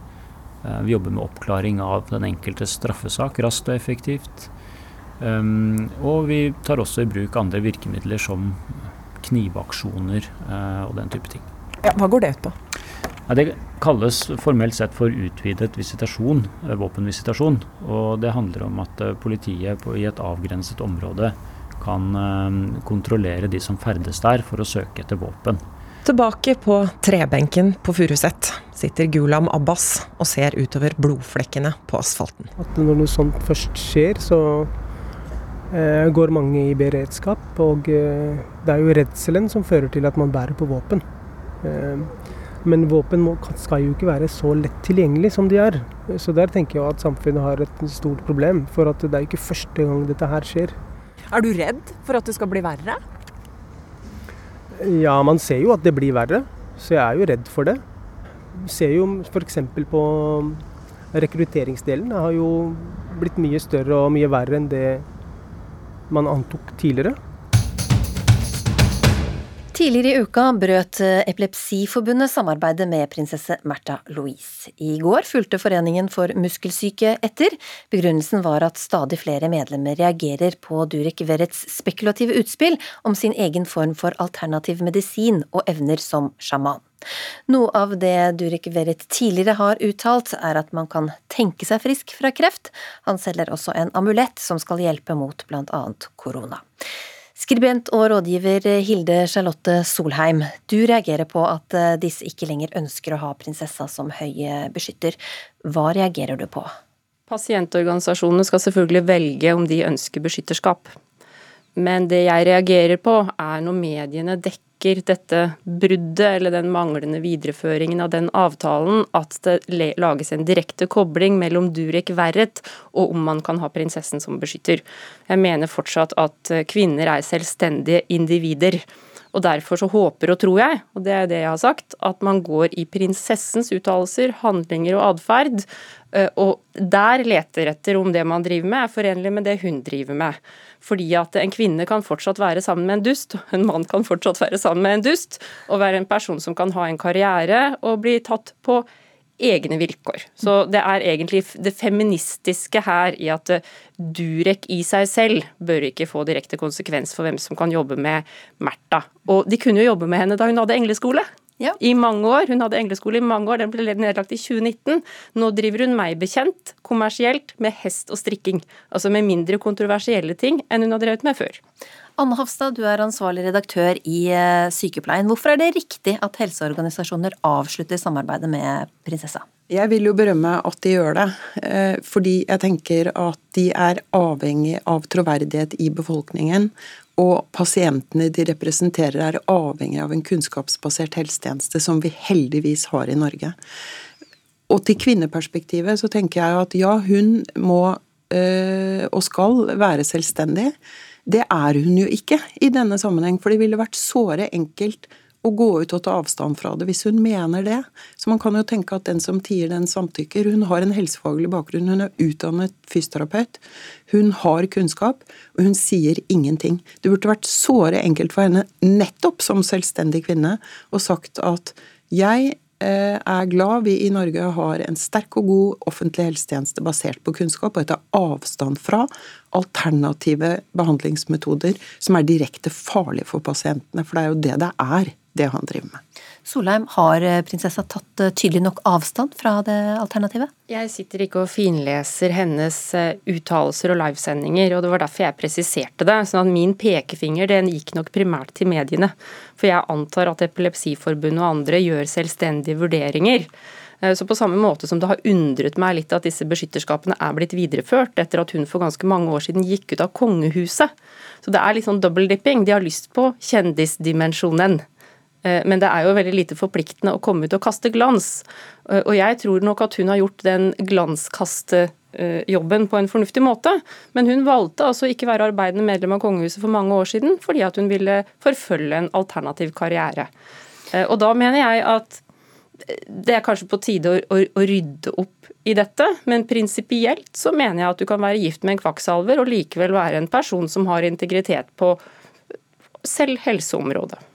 Eh, vi jobber med oppklaring av den enkelte straffesak raskt og effektivt. Um, og vi tar også i bruk andre virkemidler som knivaksjoner og den type ting. Ja, hva går det ut på? Ja, det kalles formelt sett for utvidet visitasjon, eh, våpenvisitasjon. Og det handler om at eh, politiet på, i et avgrenset område kan uh, kontrollere de som ferdes der, for å søke etter våpen. Tilbake på trebenken på Furuset sitter Gulam Abbas og ser utover blodflekkene på asfalten. At når noe sånt først skjer, så eh, går mange i beredskap. Og eh, det er jo redselen som fører til at man bærer på våpen. Eh, Men våpen må, skal jo ikke være så lett tilgjengelig som de er. Så der tenker jeg at samfunnet har et stort problem. For at det er ikke første gang dette her skjer. Er du redd for at det skal bli verre? Ja, man ser jo at det blir verre. Så jeg er jo redd for det. Ser jo f.eks. på rekrutteringsdelen. Det har jo blitt mye større og mye verre enn det man antok tidligere. Tidligere i uka brøt eh, Epilepsiforbundet samarbeidet med prinsesse Märtha Louise. I går fulgte Foreningen for muskelsyke etter. Begrunnelsen var at stadig flere medlemmer reagerer på Durek Verrets spekulative utspill om sin egen form for alternativ medisin og evner som sjaman. Noe av det Durek Verret tidligere har uttalt, er at man kan tenke seg frisk fra kreft. Han selger også en amulett som skal hjelpe mot blant annet korona. Skribent og rådgiver Hilde Charlotte Solheim, du reagerer på at eh, disse ikke lenger ønsker å ha prinsessa som høy beskytter. Hva reagerer du på? Pasientorganisasjonene skal selvfølgelig velge om de ønsker beskytterskap. Men det jeg reagerer på, er når mediene dekker dette bruddet eller den manglende videreføringen av den avtalen, at det lages en direkte kobling mellom Durek Verret og om man kan ha prinsessen som beskytter. Jeg mener fortsatt at kvinner er selvstendige individer. Og Derfor så håper og tror jeg, og det er det jeg har sagt, at man går i prinsessens uttalelser, handlinger og atferd, eh, og der leter etter om det man driver med er forenlig med det hun driver med. Fordi at en kvinne kan fortsatt være sammen med en dust, en mann kan fortsatt være sammen med en dust, og være en person som kan ha en karriere og bli tatt på egne vilkår. Så det er egentlig det feministiske her i at eh, Durek i seg selv bør ikke få direkte konsekvens for hvem som kan jobbe med Märtha. Og de kunne jo jobbe med henne da hun hadde engleskole. Ja. I mange år. Hun hadde engleskole i mange år, den ble nedlagt i 2019. Nå driver hun meg bekjent kommersielt med hest og strikking. Altså med mindre kontroversielle ting enn hun har drevet med før. Anne Hafstad, du er ansvarlig redaktør i eh, Sykepleien. Hvorfor er det riktig at helseorganisasjoner avslutter samarbeidet med prinsessa? Jeg vil jo berømme at de gjør det, eh, fordi jeg tenker at de er avhengig av troverdighet i befolkningen. Og pasientene de representerer er avhengig av en kunnskapsbasert helsetjeneste som vi heldigvis har i Norge. Og til kvinneperspektivet så tenker jeg at ja, hun må øh, og skal være selvstendig. Det er hun jo ikke i denne sammenheng, for det ville vært såre enkelt å gå ut og ta avstand fra det hvis hun mener det. Så man kan jo tenke at den som tier, den samtykker. Hun har en helsefaglig bakgrunn, hun er utdannet fysioterapeut. Hun har kunnskap, og hun sier ingenting. Det burde vært såre enkelt for henne, nettopp som selvstendig kvinne, å sagt at jeg Eh, er glad vi i Norge har en sterk og god offentlig helsetjeneste basert på kunnskap, og tar avstand fra alternative behandlingsmetoder som er direkte farlige for pasientene. For det er jo det det er, det han driver med. Solheim, har eh, prinsessa tatt eh, tydelig nok avstand fra det alternativet? Jeg sitter ikke og finleser hennes eh, uttalelser og livesendinger, og det var derfor jeg presiserte det. sånn at min pekefinger den gikk nok primært til mediene. For jeg antar at Epilepsiforbundet og andre gjør selvstendige vurderinger. Så på samme måte som det har undret meg litt at disse beskytterskapene er blitt videreført etter at hun for ganske mange år siden gikk ut av kongehuset. Så det er litt sånn double dipping. De har lyst på kjendisdimensjonen. Eh, men det er jo veldig lite forpliktende å komme ut og kaste glans. Eh, og jeg tror nok at hun har gjort den glanskastejobben på en fornuftig måte. Men hun valgte altså ikke være arbeidende medlem av kongehuset for mange år siden, fordi at hun ville forfølge en alternativ karriere. Eh, og da mener jeg at det er kanskje på tide å, å, å rydde opp i dette, men prinsipielt så mener jeg at du kan være gift med en kvakksalver og likevel være en person som har integritet på selv helseområdet.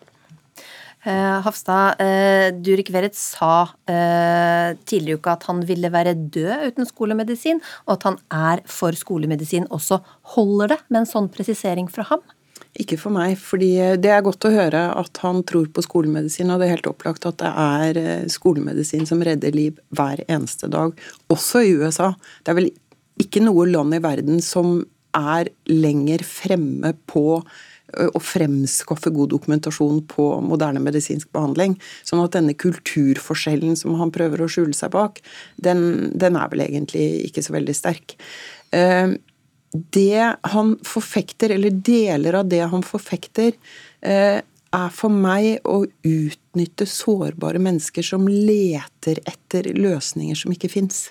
Uh, Hafstad, uh, Durek Verrett sa uh, tidligere i uka at han ville være død uten skolemedisin, og at han er for skolemedisin også. Holder det med en sånn presisering fra ham? Ikke for meg, fordi det er godt å høre at han tror på skolemedisin, og det er helt opplagt at det er skolemedisin som redder liv hver eneste dag, også i USA. Det er vel ikke noe land i verden som er lenger fremme på å fremskaffe god dokumentasjon på moderne medisinsk behandling. Sånn at denne kulturforskjellen som han prøver å skjule seg bak, den, den er vel egentlig ikke så veldig sterk. Det han forfekter, eller deler av det han forfekter, er for meg å utnytte sårbare mennesker som leter etter løsninger som ikke fins,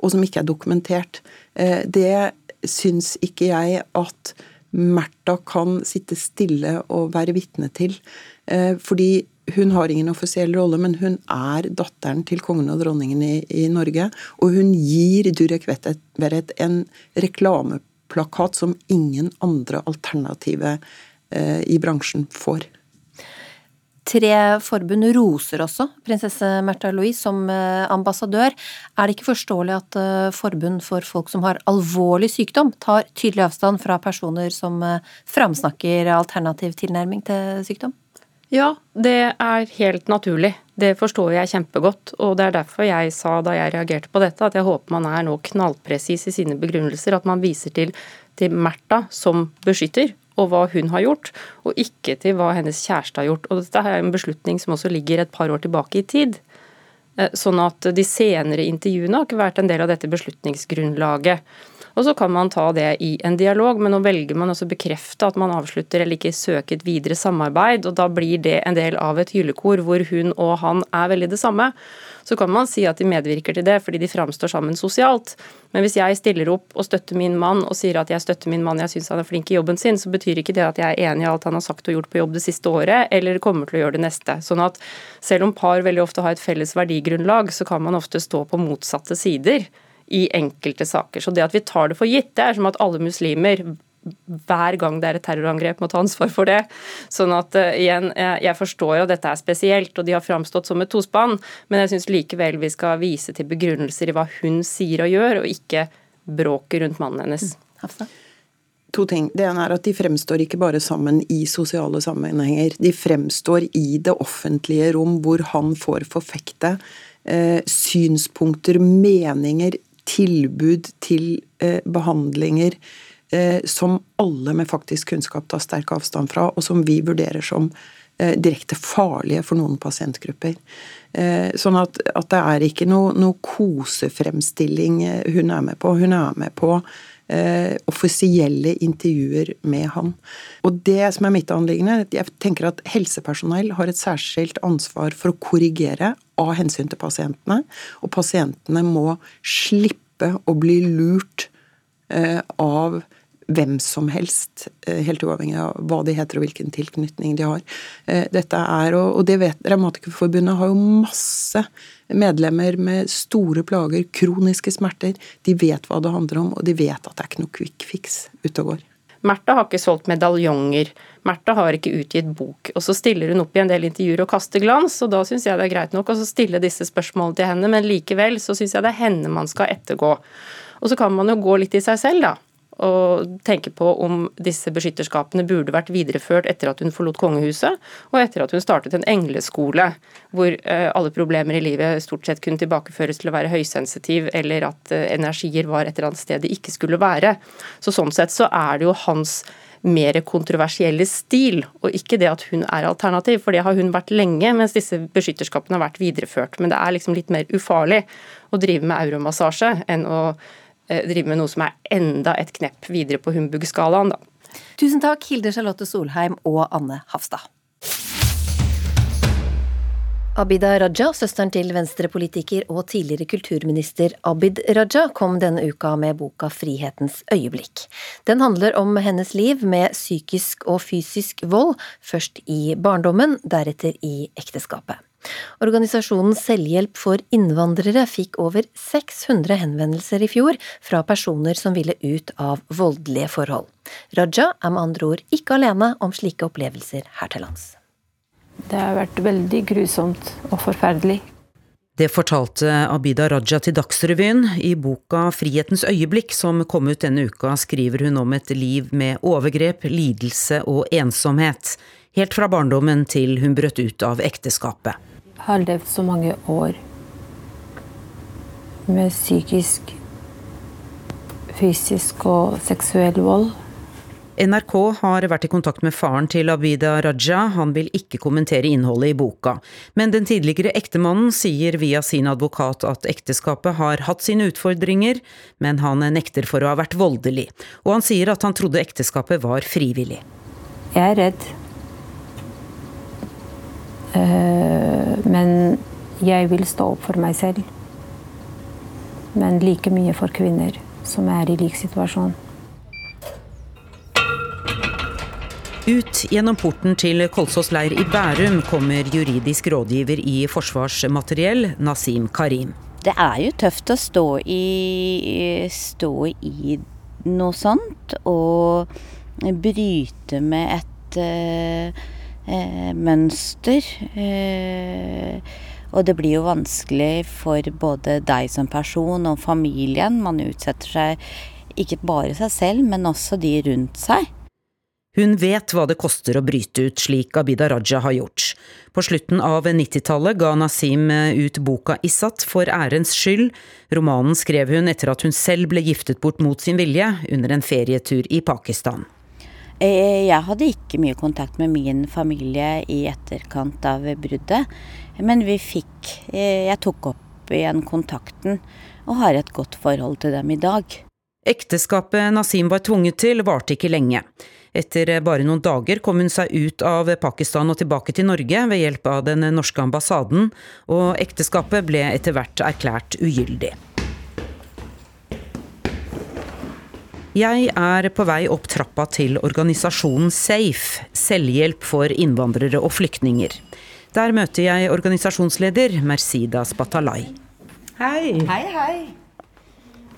og som ikke er dokumentert. Eh, det syns ikke jeg at Märtha kan sitte stille og være vitne til. Eh, fordi hun har ingen offisiell rolle, men hun er datteren til kongen og dronningen i, i Norge. Og hun gir Durek Verrett en reklameplakat som ingen andre alternative eh, i bransjen får. Tre forbund roser også prinsesse Märtha Louise som eh, ambassadør. Er det ikke forståelig at eh, forbund for folk som har alvorlig sykdom, tar tydelig avstand fra personer som eh, framsnakker alternativ tilnærming til sykdom? Ja, det er helt naturlig. Det forstår jeg kjempegodt. Og det er derfor jeg sa da jeg reagerte på dette, at jeg håper man er nå knallpresis i sine begrunnelser. At man viser til, til Märtha som beskytter, og hva hun har gjort, og ikke til hva hennes kjæreste har gjort. Og dette er en beslutning som også ligger et par år tilbake i tid. Eh, sånn at de senere intervjuene har ikke vært en del av dette beslutningsgrunnlaget. Og så kan man ta det i en dialog, men nå velger man også bekrefte at man avslutter eller ikke søker et videre samarbeid, og da blir det en del av et hyllekor hvor hun og han er veldig det samme. Så kan man si at de medvirker til det fordi de framstår sammen sosialt. Men hvis jeg stiller opp og støtter min mann og sier at jeg støtter min mann, jeg syns han er flink i jobben sin, så betyr ikke det at jeg er enig i alt han har sagt og gjort på jobb det siste året, eller kommer til å gjøre det neste. Sånn at selv om par veldig ofte har et felles verdigrunnlag, så kan man ofte stå på motsatte sider i enkelte saker. Så det at vi tar det for gitt, det er som at alle muslimer hver gang det er et terrorangrep, må ta ansvar for det. Sånn at uh, igjen, jeg, forstår jo at dette er spesielt, og de har framstått som et tospann, men jeg syns likevel vi skal vise til begrunnelser i hva hun sier og gjør, og ikke bråket rundt mannen hennes. Mm. To ting. Det ene er at de fremstår ikke bare sammen i sosiale sammenhenger. De fremstår i det offentlige rom, hvor han får forfekte eh, synspunkter, meninger, tilbud til eh, behandlinger eh, som alle med faktisk kunnskap tar sterk avstand fra, og som vi vurderer som eh, direkte farlige for noen pasientgrupper. Sånn at, at, det er ikke noe, noe kosefremstilling hun er med på. Hun er med på eh, offisielle intervjuer med han. Og det som er mitt anliggende, jeg tenker at helsepersonell har et særskilt ansvar for å korrigere av hensyn til pasientene, og pasientene må slippe å bli lurt eh, av hvem som helst, eh, helt uavhengig av hva de heter og hvilken tilknytning de har. Eh, dette er, og det vet Revmatikerforbundet har jo masse medlemmer med store plager, kroniske smerter. De vet hva det handler om, og de vet at det er ikke noe quick fix ute og går. Märtha har ikke solgt medaljonger. Märtha har ikke utgitt bok. Og så stiller hun opp i en del intervjuer og kaster glans, og da syns jeg det er greit nok å stille disse spørsmålene til henne, men likevel så syns jeg det er henne man skal ettergå. Og så kan man jo gå litt i seg selv, da og tenke på om disse beskytterskapene burde vært videreført etter at hun forlot kongehuset, og etter at hun startet en engleskole, hvor eh, alle problemer i livet stort sett kunne tilbakeføres til å være høysensitiv, eller at eh, energier var et eller annet sted de ikke skulle være. Så Sånn sett så er det jo hans mer kontroversielle stil, og ikke det at hun er alternativ, for det har hun vært lenge, mens disse beskytterskapene har vært videreført. Men det er liksom litt mer ufarlig å drive med euromassasje enn å drive med noe som er enda et knepp videre på humbug-skalaen, da. Tusen takk, Hilde Charlotte Solheim og Anne Hafstad. Abida Raja, søsteren til venstrepolitiker og tidligere kulturminister Abid Raja, kom denne uka med boka Frihetens øyeblikk. Den handler om hennes liv med psykisk og fysisk vold, først i barndommen, deretter i ekteskapet. Organisasjonen Selvhjelp for innvandrere fikk over 600 henvendelser i fjor fra personer som ville ut av voldelige forhold. Raja er med andre ord ikke alene om slike opplevelser her til lands. Det har vært veldig grusomt og forferdelig. Det fortalte Abida Raja til Dagsrevyen. I boka Frihetens øyeblikk, som kom ut denne uka, skriver hun om et liv med overgrep, lidelse og ensomhet. Helt fra barndommen til hun brøt ut av ekteskapet har levd så mange år med psykisk, fysisk og seksuell vold. NRK har vært i kontakt med faren til Abida Raja. Han vil ikke kommentere innholdet i boka. Men den tidligere ektemannen sier via sin advokat at ekteskapet har hatt sine utfordringer, men han nekter for å ha vært voldelig. Og han sier at han trodde ekteskapet var frivillig. Jeg er redd. Eh, men jeg vil stå opp for meg selv. Men like mye for kvinner som er i lik situasjon. Ut gjennom porten til Kolsås leir i Bærum kommer juridisk rådgiver i Forsvarsmateriell, Nasim Karim. Det er jo tøft å stå i, stå i noe sånt og bryte med et eh, mønster. Eh, og det blir jo vanskelig for både deg som person og familien. Man utsetter seg ikke bare seg selv, men også de rundt seg. Hun vet hva det koster å bryte ut, slik Abida Raja har gjort. På slutten av 90-tallet ga Nasim ut boka Isat for ærens skyld. Romanen skrev hun etter at hun selv ble giftet bort mot sin vilje under en ferietur i Pakistan. Eh, jeg hadde ikke mye kontakt med min familie i etterkant av bruddet, men vi fikk eh, Jeg tok opp igjen kontakten og har et godt forhold til dem i dag. Ekteskapet Nasim var tvunget til, varte ikke lenge. Etter bare noen dager kom hun seg ut av Pakistan og tilbake til Norge ved hjelp av den norske ambassaden, og ekteskapet ble etter hvert erklært ugyldig. Jeg er på vei opp trappa til organisasjonen SAFE, selvhjelp for innvandrere og flyktninger. Der møter jeg organisasjonsleder Mercedes Batalai. Hei. Hei, hei.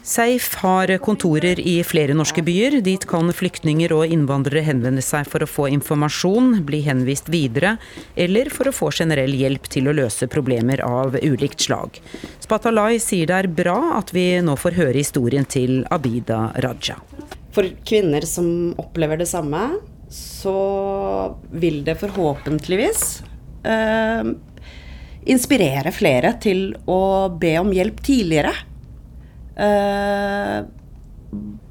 Safe har kontorer i flere norske byer. Dit kan flyktninger og innvandrere henvende seg for å få informasjon, bli henvist videre, eller for å få generell hjelp til å løse problemer av ulikt slag. Spatalai sier det er bra at vi nå får høre historien til Abida Raja. For kvinner som opplever det samme, så vil det forhåpentligvis eh, inspirere flere til å be om hjelp tidligere. Eh,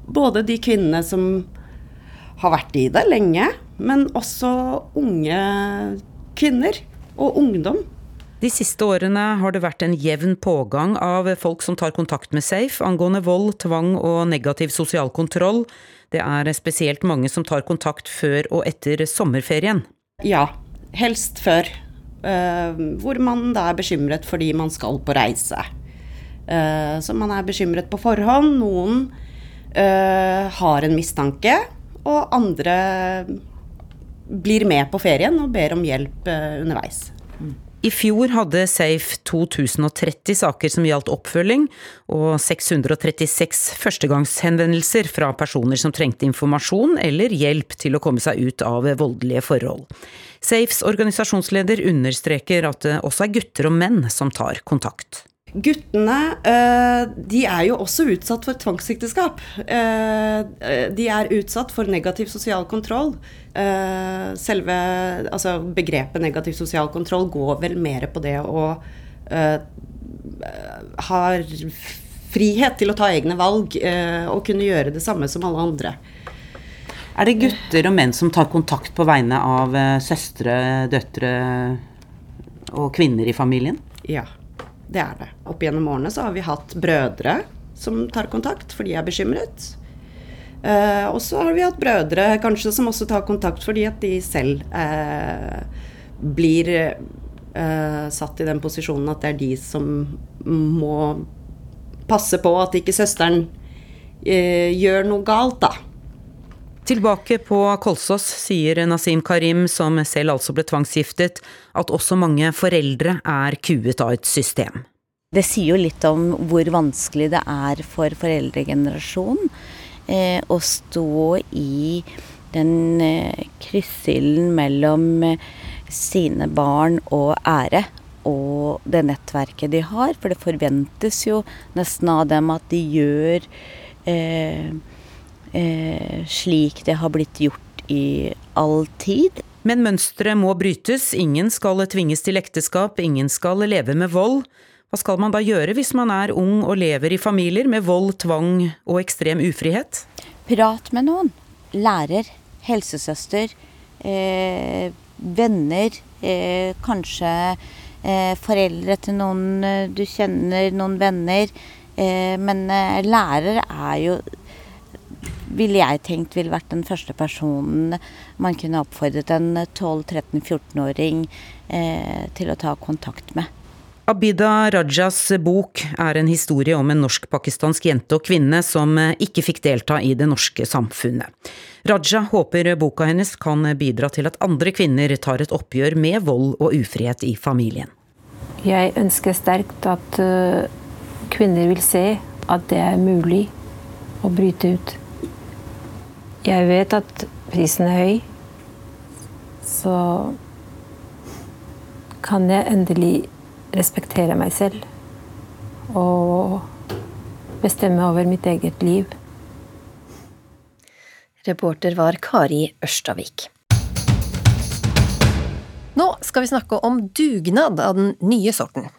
både de kvinnene som har vært i det lenge, men også unge kvinner og ungdom. De siste årene har det vært en jevn pågang av folk som tar kontakt med Safe angående vold, tvang og negativ sosial kontroll. Det er spesielt mange som tar kontakt før og etter sommerferien. Ja, helst før. Uh, hvor man da er bekymret fordi man skal på reise. Uh, så man er bekymret på forhånd. Noen uh, har en mistanke, og andre blir med på ferien og ber om hjelp uh, underveis. I fjor hadde Safe 2030 saker som gjaldt oppfølging, og 636 førstegangshenvendelser fra personer som trengte informasjon eller hjelp til å komme seg ut av voldelige forhold. Safes organisasjonsleder understreker at det også er gutter og menn som tar kontakt. Guttene eh, de er jo også utsatt for tvangsekteskap. Eh, de er utsatt for negativ sosial kontroll. Eh, selve altså begrepet negativ sosial kontroll går vel mer på det å ha frihet til å ta egne valg og kunne gjøre det samme som alle andre. Er det gutter og menn som tar kontakt på vegne av søstre, døtre og kvinner i familien? Ja. Det er det. Opp gjennom årene så har vi hatt brødre som tar kontakt, for de er bekymret. Uh, og så har vi hatt brødre kanskje som også tar kontakt fordi at de selv uh, blir uh, satt i den posisjonen at det er de som må passe på at ikke søsteren gjør noe galt, da. Tilbake på Kolsås sier Nasim Karim, som selv altså ble tvangsgiftet, at også mange foreldre er kuet av et system. Det sier jo litt om hvor vanskelig det er for foreldregenerasjonen eh, å stå i den eh, kryssilden mellom eh, sine barn og ære og det nettverket de har. For det forventes jo nesten av dem at de gjør eh, eh, slik det har blitt gjort i all tid. Men mønsteret må brytes, ingen skal tvinges til ekteskap, ingen skal leve med vold. Hva skal man da gjøre hvis man er ung og lever i familier med vold, tvang og ekstrem ufrihet? Prat med noen. Lærer, helsesøster, eh, venner, eh, kanskje eh, foreldre til noen eh, du kjenner, noen venner. Eh, men lærer er jo ville jeg tenkt ville vært den første personen man kunne oppfordret en 12-13-14-åring eh, til å ta kontakt med. Abida Rajas bok er en historie om en norsk-pakistansk jente og kvinne som ikke fikk delta i det norske samfunnet. Raja håper boka hennes kan bidra til at andre kvinner tar et oppgjør med vold og ufrihet i familien. Jeg ønsker sterkt at eh, kvinner vil se at det er mulig å bryte ut. Jeg vet at prisen er høy, så kan jeg endelig respektere meg selv og bestemme over mitt eget liv. Reporter var Kari Ørstavik. Nå skal vi snakke om dugnad av den nye sorten.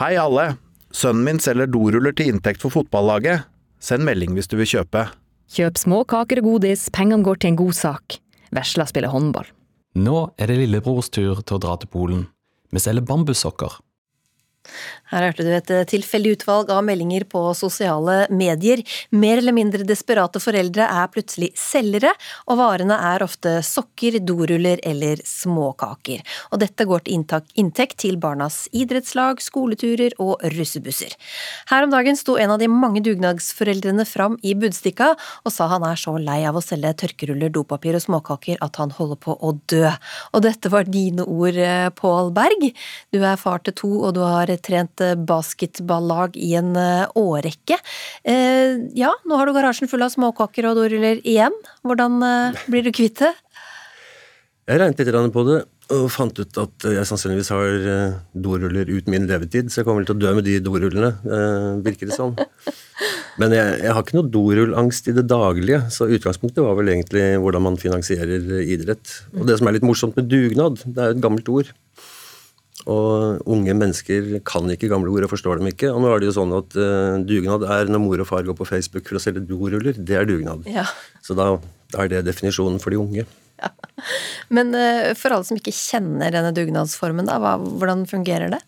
Hei alle! Sønnen min selger doruller til inntekt for fotballaget. Send melding hvis du vil kjøpe. Kjøp små kaker og godis, pengene går til en god sak. Vesla spiller håndball. Nå er det lillebrors tur til å dra til Polen. Vi selger bambussokker. Her hørte du et eh, tilfeldig utvalg av meldinger på sosiale medier. Mer eller mindre desperate foreldre er plutselig selgere, og varene er ofte sokker, doruller eller småkaker. Og dette går til inntekt til barnas idrettslag, skoleturer og russebusser. Her om dagen sto en av de mange dugnadsforeldrene fram i Budstikka og sa han er så lei av å selge tørkeruller, dopapir og småkaker at han holder på å dø. Og dette var dine ord, eh, Pål Berg. Du er far til to, og du har trent basketballag i en eh, årrekke. Eh, ja, nå har du garasjen full av småkaker og doruller igjen. Hvordan eh, blir du kvitt det? Jeg regnet litt på det og fant ut at jeg sannsynligvis har doruller ut min levetid, så jeg kommer til å dø med de dorullene, virker det sånn. Men jeg, jeg, har ikke noe dorullangst i det daglige, så utgangspunktet var vel egentlig hvordan man finansierer idrett. Og det som er litt morsomt med dugnad, det er jo et gammelt ord. Og unge mennesker kan ikke gamle ord og forstår dem ikke. Og nå er det jo sånn at uh, dugnad er når mor og far går på Facebook for å selge doruller. Det er dugnad. Ja. Så da, er det definisjonen for de unge. Ja. Men uh, for alle som ikke kjenner denne dugnadsformen, da, hva, hvordan fungerer det?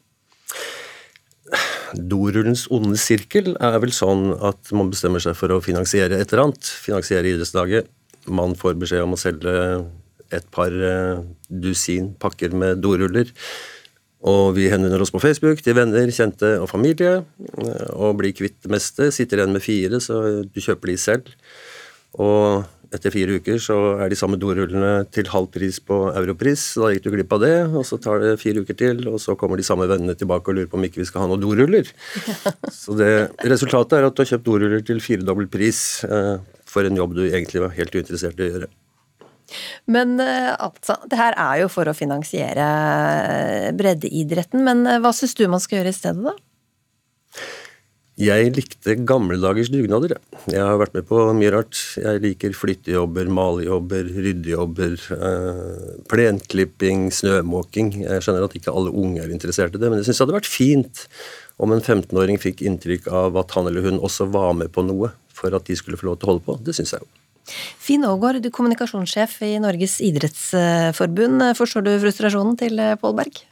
Dorullens onde sirkel er vel sånn at man bestemmer seg for å finansiere et eller annet. Finansiere idrettslaget. Man får beskjed om å selge et par uh, dusin pakker med doruller. Og vi henvender oss på Facebook til venner, kjente og familie, og blir kvitt det meste. Sitter igjen med fire, så du kjøper de selv. Og etter fire uker så er de samme dorullene til halv pris på europris. Så da gikk du glipp av det, og så tar det fire uker til, og så kommer de samme vennene tilbake og lurer på om ikke vi skal ha noen doruller. Så det, resultatet er at du har kjøpt doruller til firedobbel pris eh, for en jobb du egentlig var helt uinteressert i å gjøre. Men eh, altså, det her er jo for å finansiere eh, breddeidretten, men eh, hva syns du man skal gjøre i stedet, da? Jeg likte gamle dagers dugnader. Jeg har vært med på mye rart. Jeg liker flyttejobber, malejobber, ryddejobber, plenklipping, snømåking. Jeg skjønner at ikke alle unge er interessert i det, men jeg syns det hadde vært fint om en 15-åring fikk inntrykk av at han eller hun også var med på noe for at de skulle få lov til å holde på. Det syns jeg jo. Finn Aagaard, du kommunikasjonssjef i Norges idrettsforbund. Forstår du frustrasjonen til eh, Pål Berg?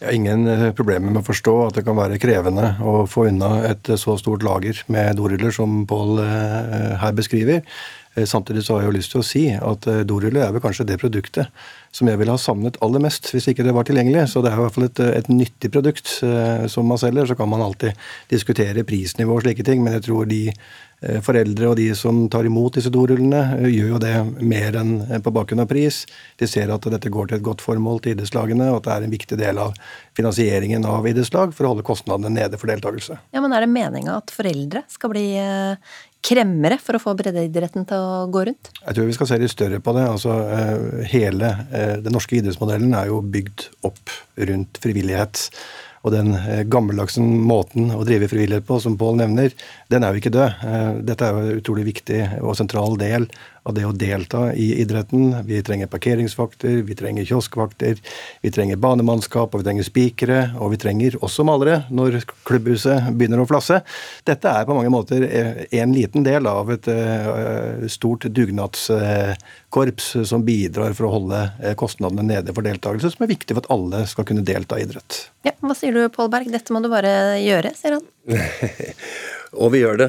Jeg har ingen eh, problemer med å forstå at det kan være krevende å få unna et så stort lager med doruller som Pål eh, her beskriver. Samtidig så har jeg jo lyst til å si at doruller er vel kanskje det produktet som jeg ville ha savnet aller mest hvis ikke det var tilgjengelig. Så det er i hvert fall et, et nyttig produkt som man selger. Så kan man alltid diskutere prisnivå og slike ting, men jeg tror de Eh, foreldre og de som tar imot disse dorullene, eh, gjør jo det mer enn på bakgrunn av pris. De ser at dette går til et godt formål til idrettslagene, og at det er en viktig del av finansieringen av idrettslag for å holde kostnadene nede for deltakelse. Ja, men Er det meninga at foreldre skal bli eh, kremmere for å få breddeidretten til å gå rundt? Jeg tror vi skal se litt større på det. Altså, hele Den norske idrettsmodellen er jo bygd opp rundt frivillighet. Og den eh, gammeldagse måten å drive frivillighet på, som Pål nevner, den er jo ikke død. Eh, dette er jo en utrolig viktig og sentral del av det å delta i idretten. Vi trenger parkeringsvakter, vi trenger kioskvakter, vi trenger banemannskap, og vi trenger spikere, og vi trenger også malere når klubbhuset begynner å flasse. Dette er på mange måter eh, en liten del av et stort dugnadskorps som bidrar for å holde kostnadene nede for deltakelse, som er viktig for at alle skal kunne delta i idrett. Ja, Hva sier du, Pål Berg? Dette må du bare gjøre, sier han. Og vi gjør det.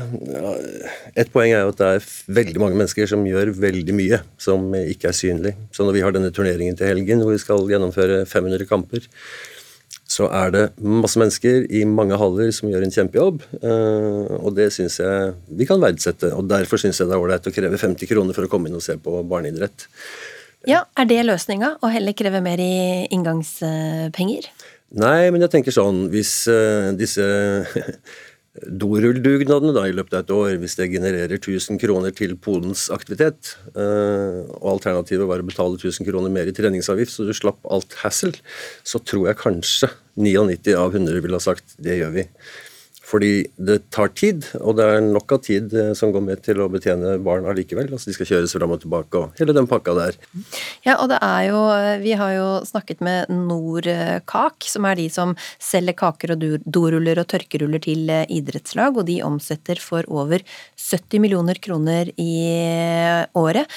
Et poeng er jo at det er veldig mange mennesker som gjør veldig mye som ikke er synlig. Så når vi har denne turneringen til helgen hvor vi skal gjennomføre 500 kamper, så er det masse mennesker i mange haller som gjør en kjempejobb. eh, Og det syns jeg vi kan verdsette. Og derfor syns jeg det er ålreit å kreve 50 kroner for å komme inn og se på barneidrett. Ja, Er det løsninga? Å heller kreve mer i inngangspenger? Nei, men jeg tenker sånn Hvis eh, disse dorulldugnadene da i løpet av et år, hvis det genererer 1000 kroner til Polens aktivitet, eh, og alternativet var å betale 1000 kroner mer i treningsavgift, så du slapp alt hassle, så tror jeg kanskje 99 av 100 ville ha sagt det gjør vi. Fordi det tar tid, og det er nok av tid eh, som går med til å betjene barn allikevel. Altså De skal kjøres fram og tilbake og hele den pakka der. Ja, og det er jo Vi har jo snakket med Nordkak, som er de som selger kaker og doruller og tørkeruller til eh, idrettslag, og de omsetter for over 70 millioner kroner i året.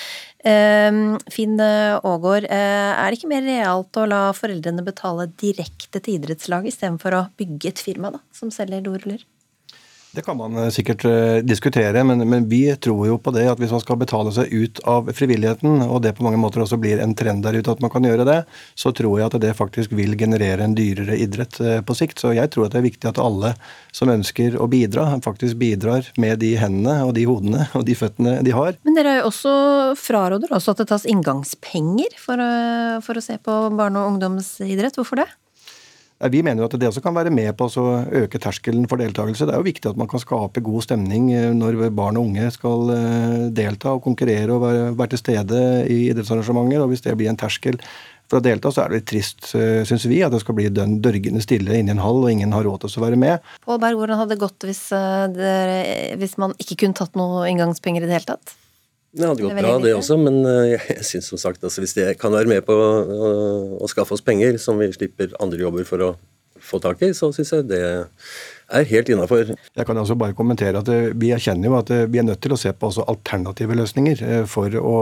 Eh, Finn Aagaard, eh, er det ikke mer realt å la foreldrene betale direkte til idrettslag istedenfor å bygge et firma da, som selger doruller? Det kan man eh, sikkert eh, diskutere, men, men vi tror jo på det at hvis man skal betale seg ut av frivilligheten, og det på mange måter også blir en trend der ute at man kan gjøre det, så tror jeg at det faktisk vil generere en dyrere idrett eh, på sikt. Så jeg tror at det er viktig at alle som ønsker å bidra, faktisk bidrar med de hendene og de hodene og de føttene de har. Men dere er også fraråder også at det tas inngangspenger for for å se på barne- og ungdomsidrett. Hvorfor det? Vi mener jo at det også kan være med på å øke terskelen for deltakelse. Det er jo viktig at man kan skape god stemning eh, når barn og unge skal eh, delta og konkurrere og være, til stede i idrettsarrangementer. og Hvis det blir en terskel for å delta, så er det litt trist, syns vi, at det skal bli dønn dørgende stille inni en hall og ingen har råd til å være med. Pål Berg, hvordan hadde det gått hvis, eh, dere, hvis man ikke kunne tatt noe inngangspenger i det hele tatt? Det hadde gått bra, det også, men eh, jeg, jeg syns som sagt altså, hvis det kan være med på å, å skaffe oss penger som vi slipper andre jobber for å få tak i, så syns jeg det er helt innafor. Jeg kan altså bare kommentere at eh, Vi erkjenner jo at eh, vi er nødt til å se på alternative løsninger eh, for å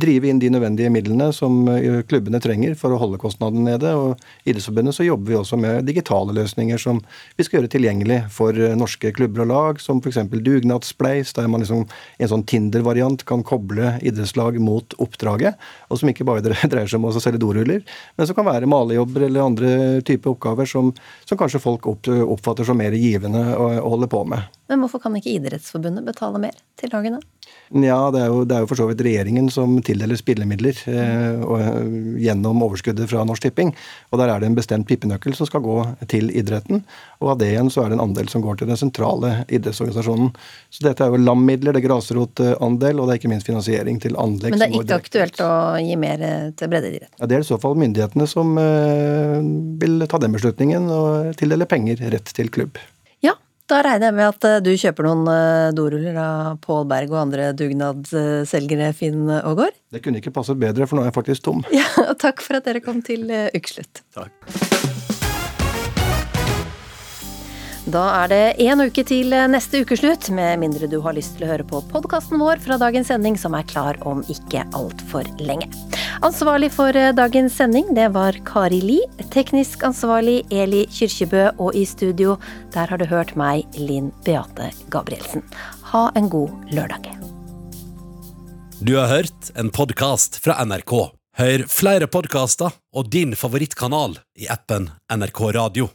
drive inn de nødvendige midlene som klubbene trenger for å holde kostnadene nede. og Idrettsforbundet så jobber vi også med digitale løsninger som vi skal gjøre tilgjengelig for norske klubber og lag, som f.eks. dugnadsspleis, der man liksom en sånn Tinder-variant kan koble idrettslag mot oppdraget. Og som ikke bare dreier seg om å selge doruller, men som kan være malejobber eller andre typer oppgaver som, som kanskje folk opp, oppfatter som mer givende å, å holde på med. Men hvorfor kan ikke Idrettsforbundet betale mer til lagene? Ja, det er, jo, det er jo for så vidt regjeringen som tildeler spillemidler eh, og, eh, gjennom overskuddet fra Norsk Tipping. Og der er det en bestemt pippenøkkel som skal gå til idretten. Og av det igjen så er det en andel som går til den sentrale idrettsorganisasjonen. Så dette er jo LAM-midler, det er grasrotandel, og det er ikke minst finansiering til anlegg. Men det er ikke aktuelt å gi mer eh, til breddeidrett? Ja, Det er i så fall myndighetene som eh, vil ta den beslutningen og tildele penger rett til klubb. Da regner jeg med at eh, du kjøper noen eh, doruller av Pål Berg og andre dugnadsselgere, Finn Aagaard. Det kunne ikke passet bedre, for nå er jeg faktisk tom. Ja, takk for at dere kom til Ukeslutt. Ukeslutt. Da er det én uke til neste ukeslutt, med mindre du har lyst til å høre på podkasten vår fra dagens sending, som er klar om ikke altfor lenge. Ansvarlig for eh, dagens sending, det var Kari Li. Teknisk ansvarlig Eli Kyrkjebø, og i studio, der har du hørt meg, Linn Beate Gabrielsen. Ha en god lørdag. Du har hørt en podkast fra NRK. Hør flere podkaster og din favorittkanal i appen NRK Radio.